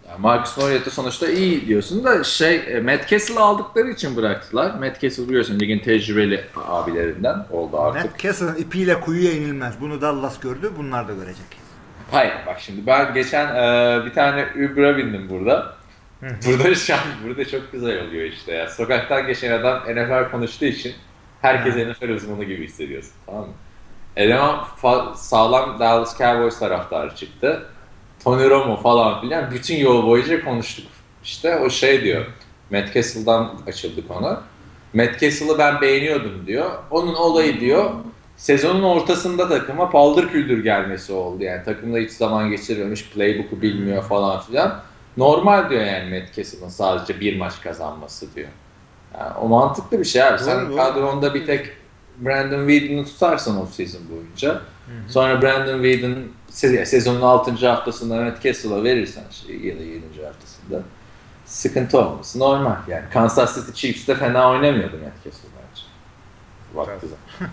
Yani Marcus Mariota sonuçta iyi diyorsun da şey e, Matt Castle aldıkları için bıraktılar. Matt Castle biliyorsun ligin tecrübeli abilerinden oldu artık. Matt Castle ipiyle kuyuya inilmez. Bunu Dallas gördü. Bunlar da görecek. Hayır bak şimdi ben geçen e, bir tane Uber'a bindim burada. burada şu an burada çok güzel oluyor işte ya. Sokaktan geçen adam NFL konuştuğu için herkes. NFL uzmanı gibi hissediyorsun tamam mı? Eleman sağlam Dallas Cowboys taraftarı çıktı. Tony Romo falan filan bütün yol boyunca konuştuk. İşte o şey diyor. Matt Castle'dan açıldık ona. Matt Castle'ı ben beğeniyordum diyor. Onun olayı diyor sezonun ortasında takıma paldır küldür gelmesi oldu. Yani takımda hiç zaman geçirmemiş, playbook'u bilmiyor falan filan. Normal diyor yani Matt Castle'ın sadece bir maç kazanması diyor. Yani o mantıklı bir şey abi. Sen kadronda bir tek Brandon Whedon'u tutarsan off season boyunca. Sonra Brandon Whedon se- sezonun 6. haftasında Matt Castle'a verirsen şey, ya da 7. haftasında sıkıntı olması normal. Yani Kansas City Chiefs de fena oynamıyordu Matt Castle bence. Vakti.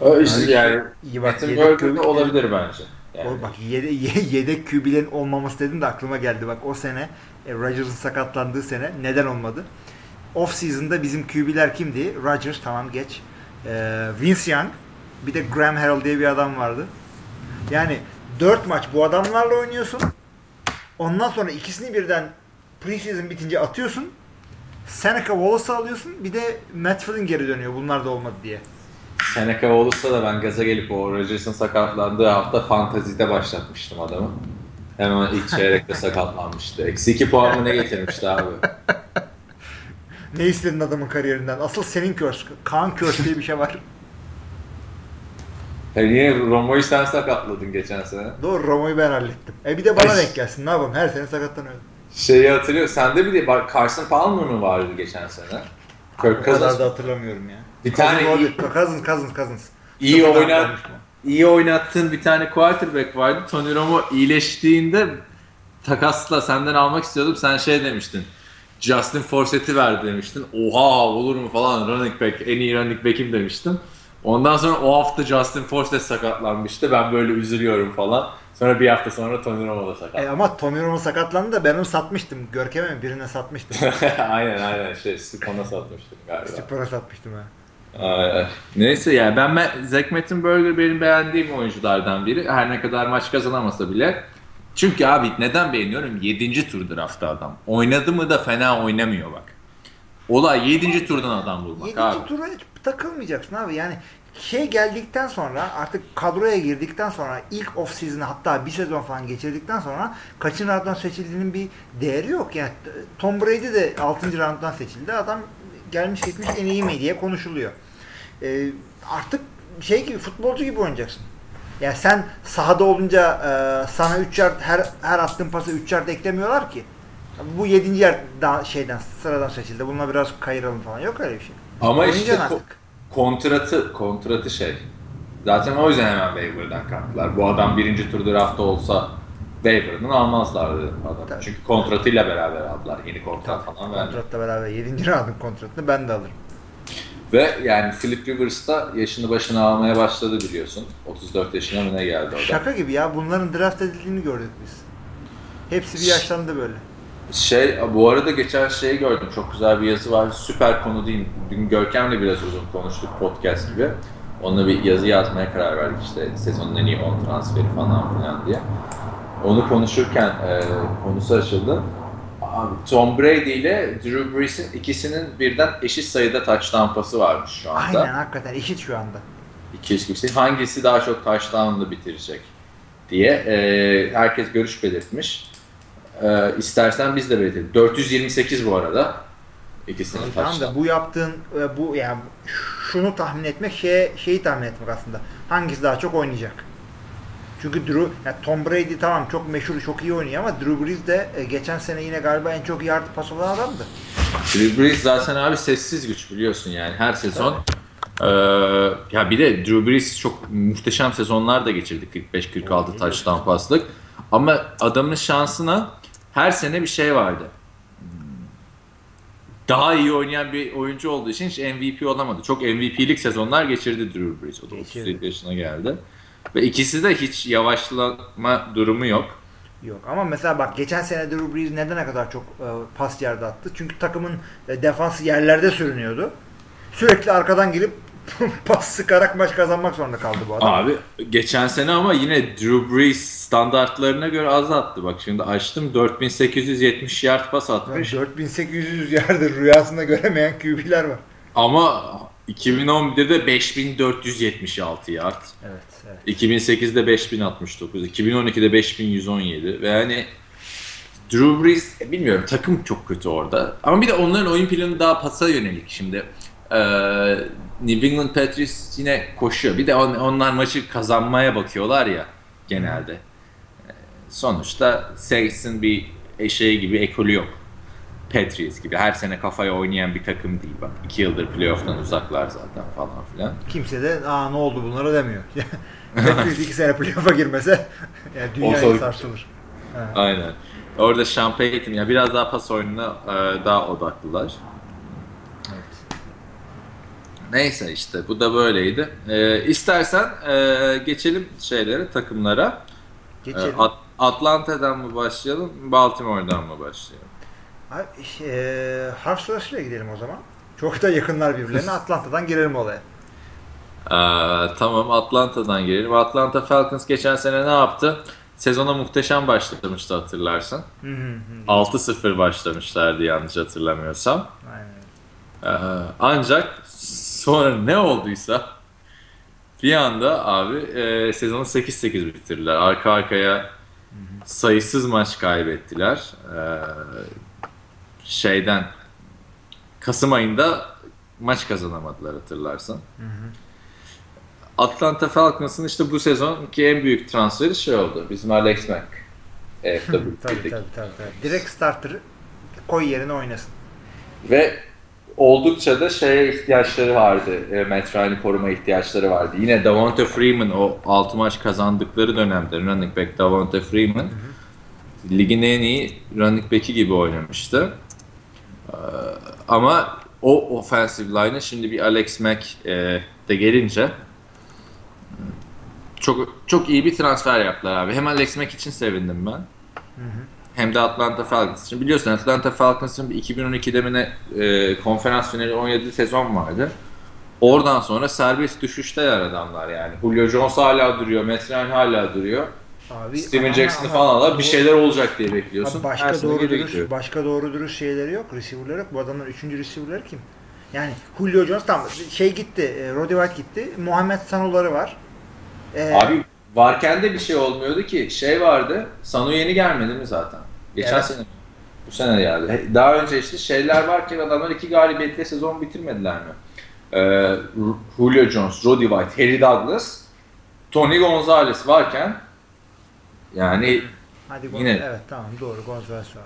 Öyle işte yani İyi bak Metin yedek Burger de QB olabilir bence. Yani. O bak yede, ye- yedek QB'lerin olmaması dedim de aklıma geldi. Bak o sene e, Rodgers'ın sakatlandığı sene neden olmadı? Off season'da bizim QB'ler kimdi? Rodgers tamam geç. Ee, Vince Young bir de Graham Harrell diye bir adam vardı. Yani 4 maç bu adamlarla oynuyorsun. Ondan sonra ikisini birden preseason bitince atıyorsun. Seneca Wallace'ı alıyorsun. Bir de Matt Flynn geri dönüyor. Bunlar da olmadı diye. Seneca olursa da ben gaza gelip o Rodgers'ın sakatlandığı hafta fantazide başlatmıştım adamı. Hemen ilk çeyrekte sakatlanmıştı. Eksi 2 puan mı ne getirmişti abi? Ne istedin adamın kariyerinden? Asıl senin curse. Kaan curse diye bir şey var. Ya niye Romo'yu sen sakatladın geçen sene? Doğru Romo'yu ben hallettim. E bir de bana Ay. denk gelsin. Ne yapalım? Her sene sakatlanıyorum. Şeyi hatırlıyor. Sende bir de bak Carson Palmer mı vardı geçen sene? O Kirk kadar Cousins. da hatırlamıyorum ya. Bir tane iyi. Cousins, Cousins, Cousins. iyi mı? iyi oynattığın bir tane quarterback vardı. Tony Romo iyileştiğinde takasla senden almak istiyordum. Sen şey demiştin. Justin Forsett'i verdi demiştin. Oha olur mu falan running back en iyi running back'im demiştin. Ondan sonra o hafta Justin Forsett sakatlanmıştı. Ben böyle üzülüyorum falan. Sonra bir hafta sonra Tony Romo da sakatlandı. E ama Tommy Romo sakatlandı da ben onu satmıştım. Görkem'e mi? Birine satmıştım. aynen aynen şey Spawn'a satmıştım galiba. Spor'a satmıştım ha. Neyse yani ben, Zack Mettenberger benim beğendiğim oyunculardan biri. Her ne kadar maç kazanamasa bile. Çünkü abi neden beğeniyorum? 7. tur draftta adam. Oynadı mı da fena oynamıyor bak. Olay 7. turdan adam bulmak 7. abi. tura hiç takılmayacaksın abi. Yani şey geldikten sonra artık kadroya girdikten sonra ilk off season'ı hatta bir sezon falan geçirdikten sonra kaçıncı rounddan seçildiğinin bir değeri yok. Yani Tom Brady de 6. rounddan seçildi. Adam gelmiş gitmiş en iyi mi diye konuşuluyor. Ee, artık şey gibi futbolcu gibi oynayacaksın. Yani sen sahada olunca e, sana 3 yard her her attığın pası 3 yard eklemiyorlar ki. Bu 7. yer daha şeyden sıradan seçildi. Bununla biraz kayıralım falan. Yok öyle bir şey. Ama işte ko- kontratı kontratı şey. Zaten o yüzden hemen waiver'dan kalktılar. Bu adam birinci tur draftta olsa waiver'dan almazlardı adam. Tabii. Çünkü kontratıyla beraber aldılar. Yeni kontrat falan verdi. Kontratla beraber 7. round'un kontratını ben de alırım. Ve yani Philip Rivers da yaşını başına almaya başladı biliyorsun. 34 yaşına mı ne geldi o. Şaka gibi ya. Bunların draft edildiğini gördük biz. Hepsi bir yaşlandı böyle. Şey bu arada geçen şeyi gördüm. Çok güzel bir yazı var. Süper konu değil. Dün Görkem'le biraz uzun konuştuk podcast gibi. Onunla bir yazı yazmaya karar verdik işte sezonun en iyi 10 transferi falan filan diye. Onu konuşurken e, konusu açıldı. Abi, Tom Brady ile Drew Brees'in ikisinin birden eşit sayıda taç tampası varmış şu anda. Aynen hakikaten eşit şu anda. 200 kişi hangisi daha çok touchdown'la bitirecek diye e, herkes görüş belirtmiş. E, istersen biz de belirtelim. 428 bu arada. İkisinin Tamam touchdown. da bu yaptığın e, bu yani şunu tahmin etmek şeye, şeyi tahmin etmek aslında. Hangisi daha çok oynayacak? Çünkü Drew, yani Tom Brady tamam çok meşhur, çok iyi oynuyor ama Drew Brees de e, geçen sene yine galiba en çok yard pas olan adamdı. Drew Brees zaten abi sessiz güç biliyorsun yani her sezon. E, ya bir de Drew Brees çok muhteşem sezonlar da geçirdi 45-46 touchdown paslık. Ama adamın şansına her sene bir şey vardı. Daha iyi oynayan bir oyuncu olduğu için hiç MVP olamadı. Çok MVP'lik sezonlar geçirdi Drew Brees. O da Geçirdi. 37 yaşına geldi. Ve ikisi de hiç yavaşlama durumu yok. Yok ama mesela bak geçen sene Drew Brees neden ne kadar çok e, pas yardı attı? Çünkü takımın e, defansı yerlerde sürünüyordu. Sürekli arkadan gelip pas sıkarak maç kazanmak zorunda kaldı bu adam. Abi geçen sene ama yine Drew Brees standartlarına göre az attı. Bak şimdi açtım 4870 yard pas atmış. 4800 yardır rüyasında göremeyen QB'ler var. Ama 2011'de 5476 yard. Evet, evet. 2008'de 5069, 2012'de 5117 ve yani Drew Brees e, bilmiyorum takım çok kötü orada. Ama bir de onların oyun planı daha pasa yönelik şimdi. Ee, New England Patriots yine koşuyor. Bir de on- onlar maçı kazanmaya bakıyorlar ya genelde. Ee, Sonuçta Saints'in bir eşeği gibi ekolü yok. Patriots gibi her sene kafaya oynayan bir takım değil bak. İki yıldır playoff'tan uzaklar zaten falan filan. Kimse de aa ne oldu bunlara demiyor. Patriots iki sene playoff'a girmese yani dünya Olsa- sarsılır. Ha. Aynen. Orada Sean Payton ya biraz daha pas oyununa e, daha odaklılar. Evet. Neyse işte bu da böyleydi. E, istersen e, geçelim şeylere, takımlara. E, Geçelim. At- Atlanta'dan mı başlayalım, Baltimore'dan mı başlayalım? Ha, e, harf sırasıyla gidelim o zaman. Çok da yakınlar birbirlerine. Atlanta'dan girelim olaya. E, tamam Atlanta'dan gelelim. Atlanta Falcons geçen sene ne yaptı? Sezona muhteşem başlamıştı hatırlarsın. Hı hı hı. 6-0 başlamışlardı yanlış hatırlamıyorsam. Aynen. Ee, ancak sonra ne olduysa bir anda abi e, sezonu 8-8 bitirdiler. Arka arkaya sayısız maç kaybettiler. Ee, şeyden Kasım ayında maç kazanamadılar hatırlarsan. Hı hı. Atlanta Falcons'ın işte bu sezonki en büyük transferi şey oldu. Bizim Alex Mack. Evet, tabii, Tabii, tabii, tabii. Direkt starter'ı koy yerine oynasın. Ve oldukça da şeye ihtiyaçları vardı. E, Matt Ryan'ı koruma ihtiyaçları vardı. Yine Davante Freeman o 6 maç kazandıkları dönemde running back Davante Freeman ligin en iyi running back'i gibi oynamıştı. Ee, ama o offensive line'a şimdi bir Alex Mack e, de gelince çok çok iyi bir transfer yaptılar abi. Hem Alex Mack için sevindim ben. Hem de Atlanta Falcons için. Biliyorsun Atlanta Falcons'ın 2012'de mi ne e, konferans finali 17 sezon vardı. Oradan sonra serbest düşüşteler adamlar yani. Julio Jones hala duruyor, Matt hala duruyor. Abi, Steven Jackson'ı falan alır bir şeyler olacak diye bekliyorsun. Abi başka doğru dürüst, gidiyor. başka doğru dürüst şeyleri yok. Receiver'ları yok. Bu adamın üçüncü receiver'ları kim? Yani Julio Jones tam şey gitti. E, Roddy White gitti. Muhammed Sano'ları var. E, Abi varken de bir şey olmuyordu ki. Şey vardı. Sanu yeni gelmedi mi zaten? Geçen Evet. sene mi? Bu sene geldi. Daha önce işte şeyler varken adamlar iki galibiyetle sezon bitirmediler mi? Ee, Julio Jones, Roddy White, Harry Douglas, Tony Gonzalez varken yani hadi Gon- yine- Evet tamam doğru. Gonzalez var.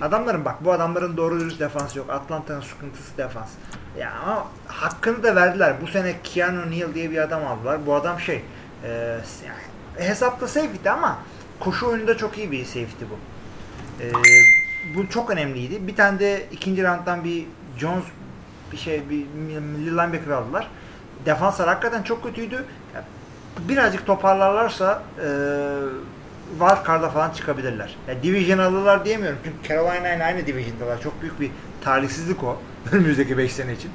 Adamların bak bu adamların doğru dürüst defansı yok. Atlanta'nın sıkıntısı defans. Ya ama hakkını da verdiler. Bu sene Keanu Neal diye bir adam aldılar. Bu adam şey e, yani hesapta safety ama koşu oyununda çok iyi bir safety bu. E, bu çok önemliydi. Bir tane de ikinci rounddan bir Jones bir şey bir milli linebacker aldılar. Defanslar hakikaten çok kötüydü. Birazcık toparlarlarsa e, wild card'a falan çıkabilirler. Ya, division alırlar diyemiyorum. Çünkü Carolina ile aynı division'dalar. Çok büyük bir talihsizlik o. Önümüzdeki 5 sene için.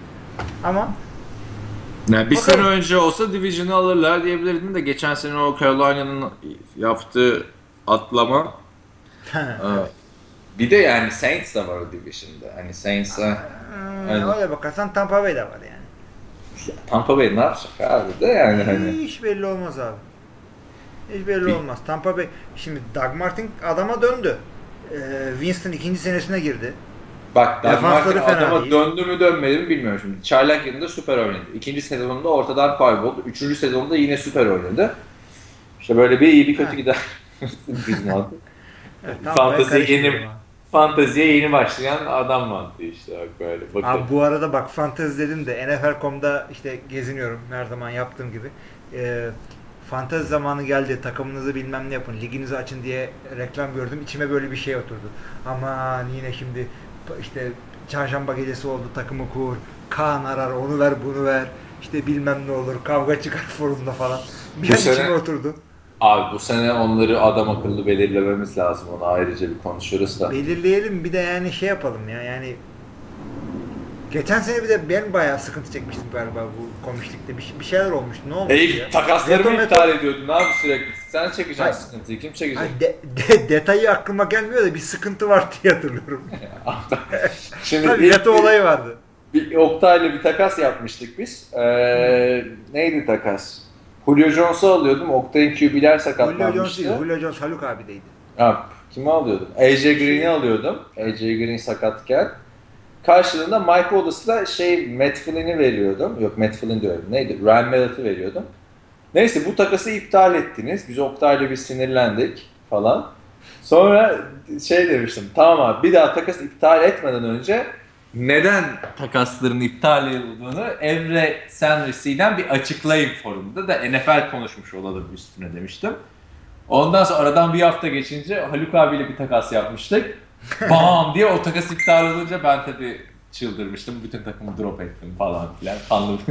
Ama Yani bir Bakalım. sene önce olsa Division'ı alırlar diyebilirdin de geçen sene o Carolina'nın yaptığı atlama e, bir de yani Saints de var o Division'da. Hani Saints'a hmm, Aynen. öyle bakarsan Tampa Bay de var yani. Tampa Bay ne yapacak abi de yani hani. Hiç belli olmaz abi. Hiç belli Bir- olmaz. Tampa Bay şimdi Doug Martin adama döndü. Ee, Winston ikinci senesine girdi. Bak Doug Martin adama değil. döndü mü dönmedi mi bilmiyorum şimdi. Çaylak yılında süper oynadı. İkinci sezonunda ortadan kayboldu. Üçüncü sezonda yine süper oynadı. İşte böyle bir iyi bir kötü gider. Bizim mantık. Evet, Tampa'ya Fantezi karışmıyorum yeni-. Fanteziye yeni başlayan adam mantığı işte bak böyle. Bakın. Abi bu arada bak fantezi dedim de NFL.com'da işte geziniyorum her zaman yaptığım gibi. Ee, fantezi zamanı geldi takımınızı bilmem ne yapın liginizi açın diye reklam gördüm içime böyle bir şey oturdu. Aman yine şimdi işte çarşamba gecesi oldu takımı kur Kaan arar onu ver bunu ver işte bilmem ne olur kavga çıkar forumda falan. Bir Bu an sene- içime oturdu. Abi bu sene onları adam akıllı belirlememiz lazım. Onu ayrıca bir konuşuruz da. Belirleyelim bir de yani şey yapalım ya yani Geçen sene bir de ben bayağı sıkıntı çekmiştim galiba bu komiklikte. Bir, bir şeyler olmuştu. Ne olmuştu ya? Ey takasları mı iptal ediyordun abi sürekli? Sen çekeceksin Hayır. sıkıntıyı. Kim çekecek? Ay, de- de- detayı aklıma gelmiyor da bir sıkıntı var diye hatırlıyorum. Şimdi Tabii ilk veto olayı vardı. bir Oktay'la bir takas yapmıştık biz. Ee, neydi takas? Julio Jones'u alıyordum. Oktay'ın QB'ler Julio Jones sakatlanmıştı. değil, Julio Jones Haluk abideydi. Ha, kimi alıyordum? AJ Green'i alıyordum. AJ Green sakatken. Karşılığında Mike Wallace'la şey Matt Flynn'i veriyordum. Yok Matt Flynn diyorum. Neydi? Ryan Mallett'i veriyordum. Neyse bu takası iptal ettiniz. Biz Oktay'la bir sinirlendik falan. Sonra şey demiştim. Tamam abi bir daha takas iptal etmeden önce neden takasların iptal edildiğini Emre Senrisi'yle bir açıklayın forumda da NFL konuşmuş olalım üstüne demiştim. Ondan sonra aradan bir hafta geçince Haluk abiyle bir takas yapmıştık. Bam diye o takas iptal olunca ben tabii çıldırmıştım. Bütün takımı drop ettim falan filan. Anladım.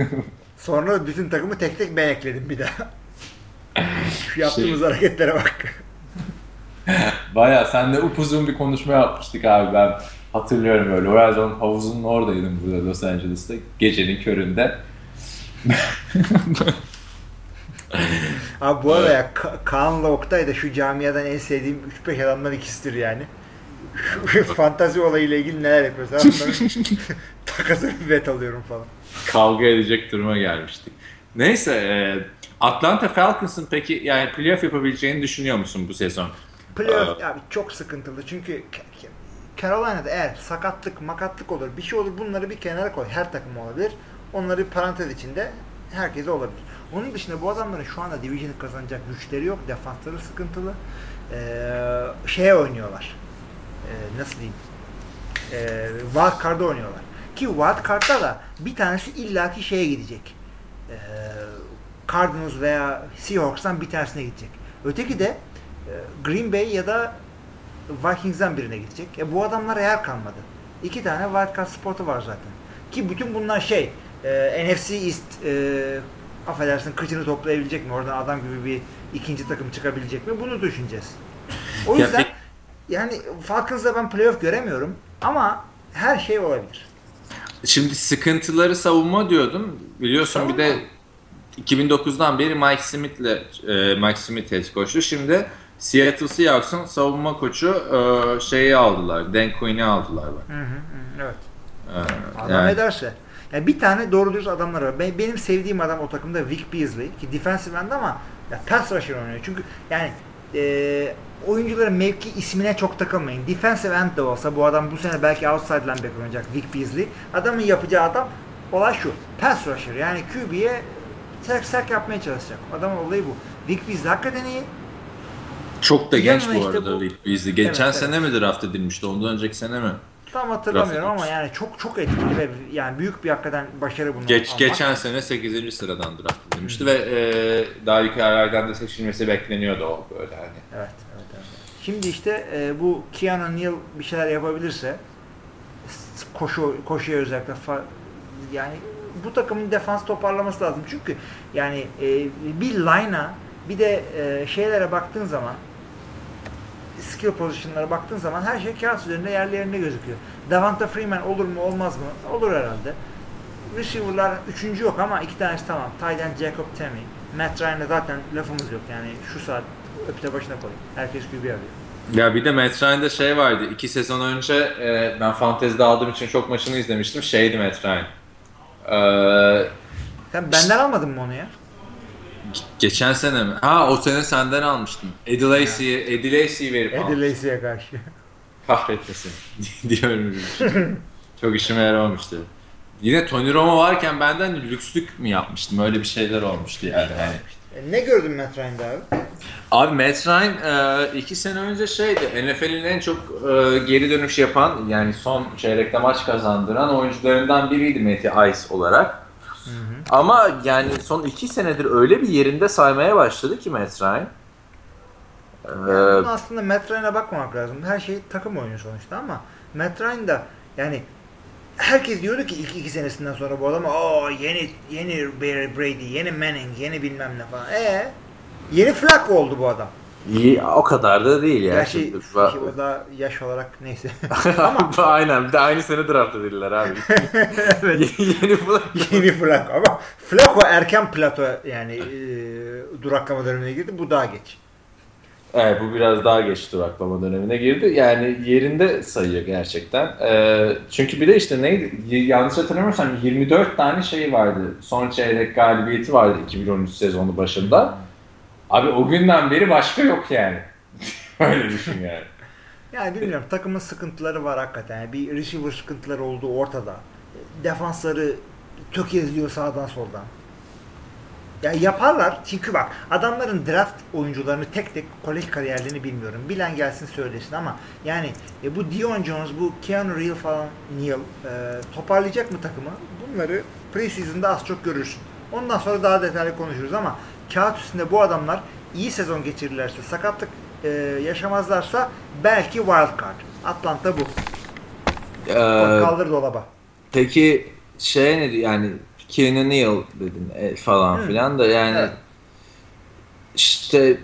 Sonra bütün takımı tek tek ben ekledim bir daha. Şu yaptığımız Şey- hareketlere bak. Baya senle upuzun bir konuşma yapmıştık abi ben hatırlıyorum öyle. Horizon havuzunun oradaydım burada Los Angeles'ta. Gecenin köründe. Abi bu arada ya Ka- Kaan'la Oktay da şu camiadan en sevdiğim 3-5 adamdan ikisidir yani. Şu fantazi olayıyla ilgili neler yapıyoruz. Takasını bet alıyorum falan. Kavga edecek duruma gelmiştik. Neyse e, Atlanta Falcons'ın peki yani playoff yapabileceğini düşünüyor musun bu sezon? Playoff abi çok sıkıntılı çünkü Carolina'da eğer sakatlık makatlık olur bir şey olur bunları bir kenara koy. Her takım olabilir. Onları parantez içinde herkese olabilir. Onun dışında bu adamların şu anda Division'ı kazanacak güçleri yok. Defansları sıkıntılı. Ee, şeye oynuyorlar. Ee, nasıl diyeyim? Ee, wild card'a oynuyorlar. Ki wild card'da da bir tanesi illaki şeye gidecek. Ee, Cardinals veya Seahawks'tan bir tanesine gidecek. Öteki de e, Green Bay ya da Vikings'den birine gidecek. E bu adamlara yer kalmadı. İki tane wildcard spotu var zaten. Ki bütün bunlar şey e, NFC East e, affedersin kıçını toplayabilecek mi? Oradan adam gibi bir ikinci takım çıkabilecek mi? Bunu düşüneceğiz. O yüzden yani Falcons'da ben playoff göremiyorum ama her şey olabilir. Şimdi sıkıntıları savunma diyordum. Biliyorsun bir de 2009'dan beri Mike Smith'le e, Mike Smith head coach'u. Şimdi Seattle Seahawks'ın savunma koçu e, şeyi aldılar. Dan Quinn'i aldılar bak. Hı hı, evet. E, Adam yani, ederse. Yani bir tane doğru dürüst adamlar var. Ben- Benim sevdiğim adam o takımda Vic Beasley ki defensive end ama ya pass rusher oynuyor. Çünkü yani e, oyuncuların mevki ismine çok takılmayın. Defensive end de olsa bu adam bu sene belki outside linebacker oynayacak Vic Beasley. Adamın yapacağı adam olay şu. Pass rusher yani QB'ye sak sak yapmaya çalışacak. Adamın olayı bu. Vic Beasley hakikaten iyi. çok da genç Yanına bu işte arada bu- Vic Beasley. Geçen Evet, sene mi draft edilmişti? Ondan önceki sene mi? Tam hatırlamıyorum Draft ama yani çok çok etkili ve yani büyük bir hakikaten başarı bunu Geç, almak. geçen sene 8. sıradan draft edilmişti ve e, daha yukarılardan da seçilmesi bekleniyordu o böyle hani. Evet, evet, evet. Şimdi işte e, bu Keanu Neal bir şeyler yapabilirse koşu koşuya özellikle fa- yani bu takımın defans toparlaması lazım. Çünkü yani e, bir line'a bir de e, şeylere baktığın zaman skill pozisyonlara baktığın zaman her şey kağıt üzerinde yerli yerinde gözüküyor. Davante Freeman olur mu olmaz mı? Olur herhalde. Receiver'lar üçüncü yok ama iki tanesi tamam. End Jacob Temi. Matt Ryan'la zaten lafımız yok yani şu saat öpte başına koy. Herkes QB arıyor. Ya bir de Matt Ryan'da şey vardı. iki sezon önce e, ben fantezide aldığım için çok maçını izlemiştim. Şeydi Matt Ryan. Ee, Sen benden almadın mı onu ya? Ge- geçen sene mi? Ha o sene senden almıştım. Eddie Lacy'yi Eddie Lacy'yi verip almıştım. Eddie Lacy'ye karşı. Kahretmesin diyorum. Çok işime yaramamıştı. Yine Tony Romo varken benden lükslük mü yapmıştım? Öyle bir şeyler olmuştu yani. yani. E, ne gördün Matt Ryan'da abi? Abi Matt Ryan e, iki sene önce şeydi NFL'in en çok e, geri dönüş yapan yani son çeyrekte maç kazandıran oyuncularından biriydi Matty Ice olarak. Ama yani son iki senedir öyle bir yerinde saymaya başladı ki Matt Ryan. E, Bunu aslında Matt Ryan'a bakmamak lazım. Her şey takım oyunu sonuçta ama Matt Ryan da yani herkes diyordu ki ilk iki senesinden sonra bu adam o yeni yeni Barry Brady, yeni Manning, yeni bilmem ne falan. E yeni Flacco oldu bu adam. İyi, o kadar da değil ya. Gerçi Şimdi- o da yaş olarak neyse. Ama Aynen bir de aynı sene draft edildiler abi. evet. Yeni falan. Yeni Flacco ama Flacco erken plato yani e, duraklama dönemine girdi. Bu daha geç. Evet bu biraz daha geç duraklama dönemine girdi. Yani yerinde sayıyor gerçekten. Ee, çünkü bir de işte neydi? Yanlış hatırlamıyorsam 24 tane şey vardı. Son çeyrek galibiyeti vardı 2013 sezonu başında. Abi o günden beri başka yok yani. Öyle düşün yani. Yani bilmiyorum takımın sıkıntıları var hakikaten. Yani bir receiver sıkıntıları olduğu ortada. Defansları tökezliyor sağdan soldan. Ya yaparlar çünkü bak adamların draft oyuncularını tek tek kolej kariyerlerini bilmiyorum. Bilen gelsin söylesin ama yani e, bu Dion Jones, bu Keanu Reeves falan Neal e, toparlayacak mı takımı? Bunları preseason'da az çok görürsün. Ondan sonra daha detaylı konuşuruz ama kağıt üstünde bu adamlar iyi sezon geçirirlerse, sakatlık e, yaşamazlarsa belki wild card. Atlanta bu. Ee, Kaldır dolaba. peki şey ne yani Keanu Neal dedin e, falan Hı. filan da yani Evet. işte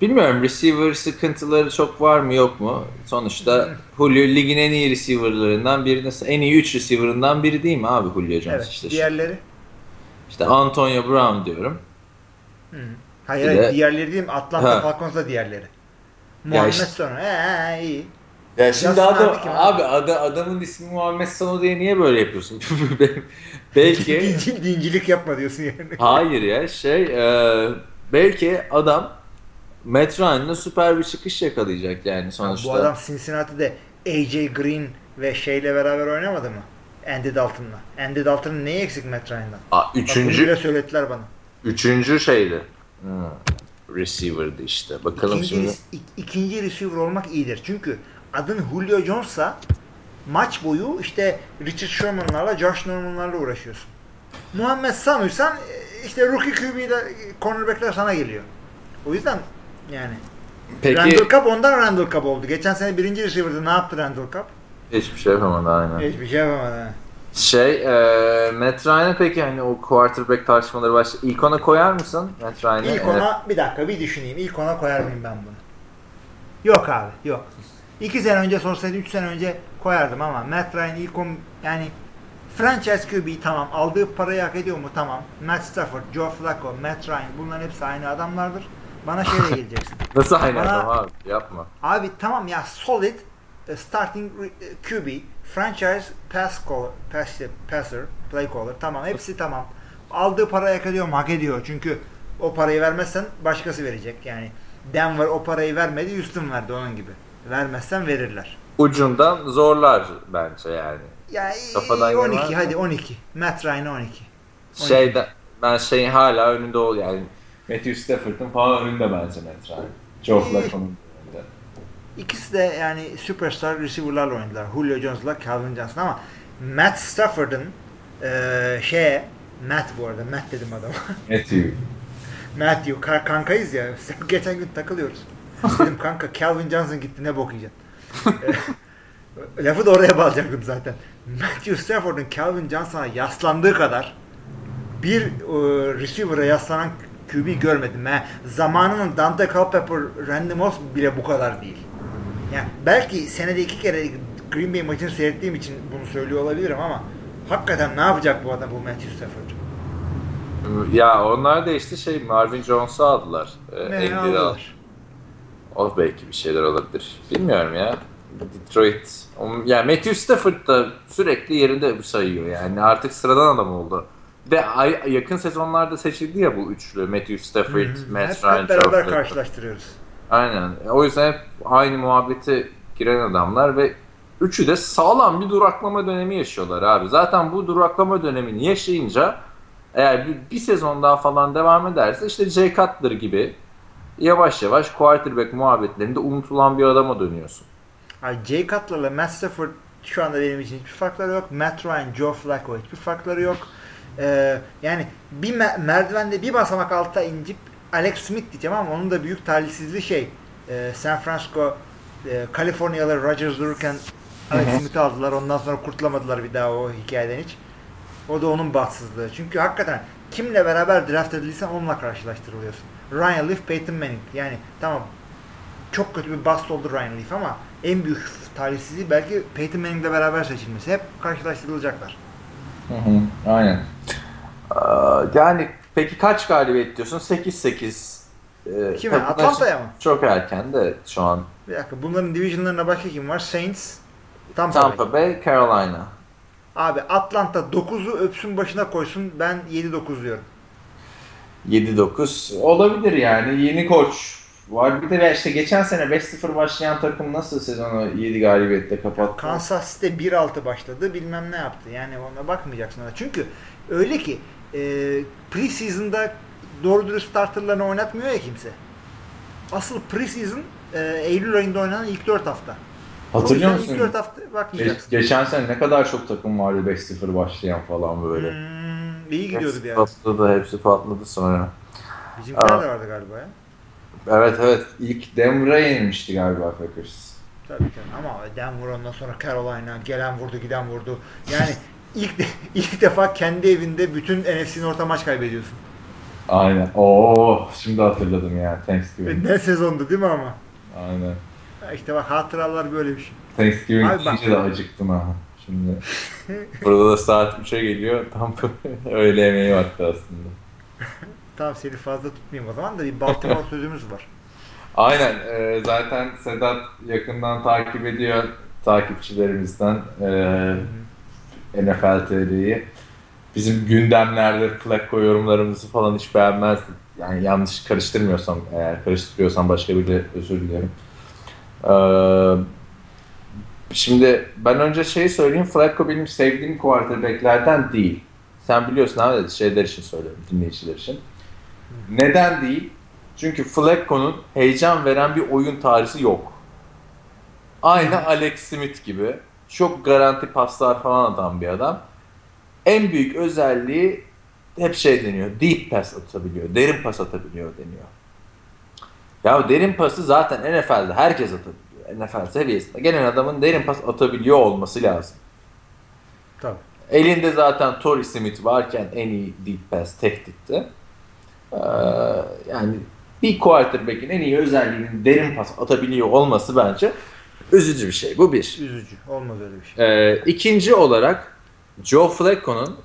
bilmiyorum receiver sıkıntıları çok var mı yok mu? Sonuçta Julio ligin en iyi receiver'larından biri en iyi 3 receiver'ından biri değil mi abi Julio Jones Evet. işte. Diğerleri? İşte Antonio Brown diyorum. Hı. Hayır, hayır de- diğerleri değil mi? Atlanta Ha. Falcons'da diğerleri. Muhammed işte- Sonu. Ee, iyi. Ya şimdi Justin adam, abi abi? ada- adamın ismi Muhammed Sanu diye niye böyle yapıyorsun? belki Dincil, dincilik yapma diyorsun yani. hayır ya şey e, belki adam Matt Ryan'la süper bir çıkış yakalayacak yani sonuçta. Bu adam Cincinnati'de AJ Green ve şeyle beraber oynamadı mı? Andy Dalton'la. Andy Dalton'ın neyi eksik Matt Ryan'dan? Aa, Bak bunu üçüncü bile söylediler bana. Üçüncü şeydi. Hmm, receiver'dı işte. Bakalım İkinci, şimdi. ik- ikinci receiver olmak iyidir. Çünkü adın Julio Jones'sa maç boyu işte Richard Sherman'larla, Josh Norman'larla uğraşıyorsun. Muhammed Sanu'ysan e, işte rookie QB'yle cornerback'ler sana geliyor. O yüzden yani Peki Randall Cobb ondan Randall Cobb oldu. Geçen sene birinci receiver'dı. Ne yaptı Randall Cobb? hiçbir şey yapamadı aynen. Hiçbir şey yapamadı. Şey, e, Matt Ryan'ı peki hani o quarterback tartışmaları başladı. İlk ona koyar mısın Matt Ryan'ı? İlk ona bir dakika bir düşüneyim. İlk ona koyar mıyım ben bunu? Yok abi yok. İki sene önce sorsaydı üç sene önce koyardım ama Matt Ryan ilk on yani franchise QB tamam aldığı parayı hak ediyor mu tamam. Matt Stafford, Joe Flacco, Matt Ryan bunların hepsi aynı adamlardır. Bana şöyle geleceksin. Nasıl aynı Bana- adam abi? Yapma. Abi tamam ya solid e, starting e, QB, franchise pass caller, pass, passer, play caller tamam hepsi tamam. Aldığı parayı hak ediyor mu? Hak ediyor. Çünkü o parayı vermezsen başkası verecek. Yani Denver o parayı vermedi, Houston verdi onun gibi. Vermezsen verirler. Ucundan zorlar bence yani. Ya Kafadan 12 girmez mi? hadi 12. Matt Ryan 12. Şeyde ben şeyin hala önünde ol yani Matthew Stafford'ın falan önünde bence Matt Ryan. Joe Flacco'nun. İkisi de yani superstar receiver'larla oynadılar. Julio Jones'la Calvin Johnson ama Matt Stafford'ın eee şeye Matt bu arada Matt dedim adama. Matthew. Matthew ka- kankayız ya. Geçen gün takılıyoruz. Dedim kanka Calvin Johnson gitti ne bok yiyeceksin. Ee, Lafı da oraya bağlayacaktım zaten. Matthew Stafford'un Calvin Johnson'a yaslandığı kadar bir e, receiver'a yaslanan QB görmedim. Ben zamanının Dante Culpepper, Randy Moss bile bu kadar değil. Yani belki senede iki kere Green Bay maçını seyrettiğim için bunu söylüyor olabilirim ama hakikaten ne yapacak bu adam bu Matthew Stafford? Ya onlar da işte şey Marvin Jones'u aldılar. Ee, Ne Andy aldılar? O belki bir şeyler olabilir. Bilmiyorum ya. Detroit. O- Yani Matthew Stafford da sürekli yerinde sayıyor yani. Artık sıradan adam oldu. Ve yakın sezonlarda seçildi ya bu üçlü. Matthew Stafford, Hep, Matt Ryan, hep beraber karşılaştırıyoruz. Aynen. O yüzden hep aynı muhabbete giren adamlar ve üçü de sağlam bir duraklama dönemi yaşıyorlar abi. Zaten bu duraklama dönemini yaşayınca eğer bir, bir sezon daha falan devam ederse işte Jay Cutler gibi yavaş yavaş quarterback muhabbetlerinde unutulan bir adama dönüyorsun. Ay, Jay Cutler'la Matt Stafford şu anda benim için hiçbir farkları yok. Matt Ryan, Joe Flacco hiçbir farkları yok. Ee, yani bir me- merdivende bir basamak alta incip Alex Smith diyeceğim ama onun da büyük talihsizliği şey e, San Francisco e, Kaliforniyalı Rodgers dururken Alex Hı hı. Smith'i aldılar. Ondan sonra kurtulamadılar bir daha o hikayeden hiç. O da onun bahtsızlığı. Çünkü hakikaten kimle beraber draft edildiysen onunla karşılaştırılıyorsun. Ryan Leaf, Peyton Manning. Yani tamam çok kötü bir bast oldu Ryan Leaf ama en büyük talihsizliği belki Peyton Manning'le beraber seçilmesi. Hep karşılaştırılacaklar. Aynen. Yani peki kaç galibiyet diyorsun? 8-8. Ee, Kime? Atlanta'ya mı? Çok erken de şu an. Bir dakika bunların divisionlarına başka kim var? Saints, Tampa, Bay. Tampa Bay, Carolina. Abi Atlanta 9'u öpsün başına koysun ben 7-9 diyorum. 7-9 olabilir yani. Yeni koç var. Bir de işte geçen sene 5-0 başlayan takım nasıl sezonu 7 galibiyetle kapattı? Kansas City 1-6 başladı bilmem ne yaptı. Yani ona bakmayacaksın. Çünkü öyle ki e, preseason'da doğru dürüst starterlarını oynatmıyor ya kimse. Asıl preseason e, Eylül ayında oynanan ilk 4 hafta. Hatırlıyor musun? İlk 4 hafta Ge- bakmayacaksın. geçen sene ne kadar çok takım vardı 5-0 başlayan falan böyle. Hmm, iyi gidiyordu bir ara. Patladı, hepsi patladı sonra. Bizimkiler de vardı galiba ya. Evet evet ilk Denver'a yenilmişti galiba Packers. Tabii tabii. Ama Denver ondan sonra Carolina gelen vurdu giden vurdu. Yani ilk de, ilk defa kendi evinde bütün NFC'nin orta maç kaybediyorsun. Aynen. Oo şimdi hatırladım ya Thanksgiving. Ne sezondu değil mi ama? Aynen. Ya İşte bak hatıralar böyle bir şey. Thanksgiving Abi bak- de acıktım ha. Şimdi burada da saat 3'e geliyor. Tam öğle yemeği vakti aslında. Tamam seni fazla tutmayayım o zaman da bir Baltimore sözümüz var. Aynen. e, zaten Sedat yakından takip ediyor takipçilerimizden e, NFL TR'yi. Bizim gündemlerde Flacco yorumlarımızı falan hiç beğenmezdi. Yani yanlış karıştırmıyorsam eğer karıştırıyorsam başka biri özür dilerim. Ee, şimdi ben önce şey söyleyeyim. Flacco benim sevdiğim quarterbacklerden değil. Sen biliyorsun abi şeyler için söylüyorum dinleyiciler için. Neden değil? Çünkü Flacco'nun heyecan veren bir oyun tarzı yok. Aynı Alex Smith gibi. Çok garanti paslar falan atan bir adam. En büyük özelliği hep şey deniyor. Deep pass atabiliyor. Derin pas atabiliyor deniyor. Ya derin pası zaten NFL'de herkes atabiliyor. NFL seviyesinde. Gelen adamın derin pas atabiliyor olması lazım. Tabii. Elinde zaten Torrey Smith varken en iyi deep pass teknikti. Ee, yani bir quarterback'in en iyi özelliğinin derin pas atabiliyor olması bence üzücü bir şey. Bu bir. Üzücü. Olmaz öyle bir şey. Ee, ikinci olarak Joe Flacco'nun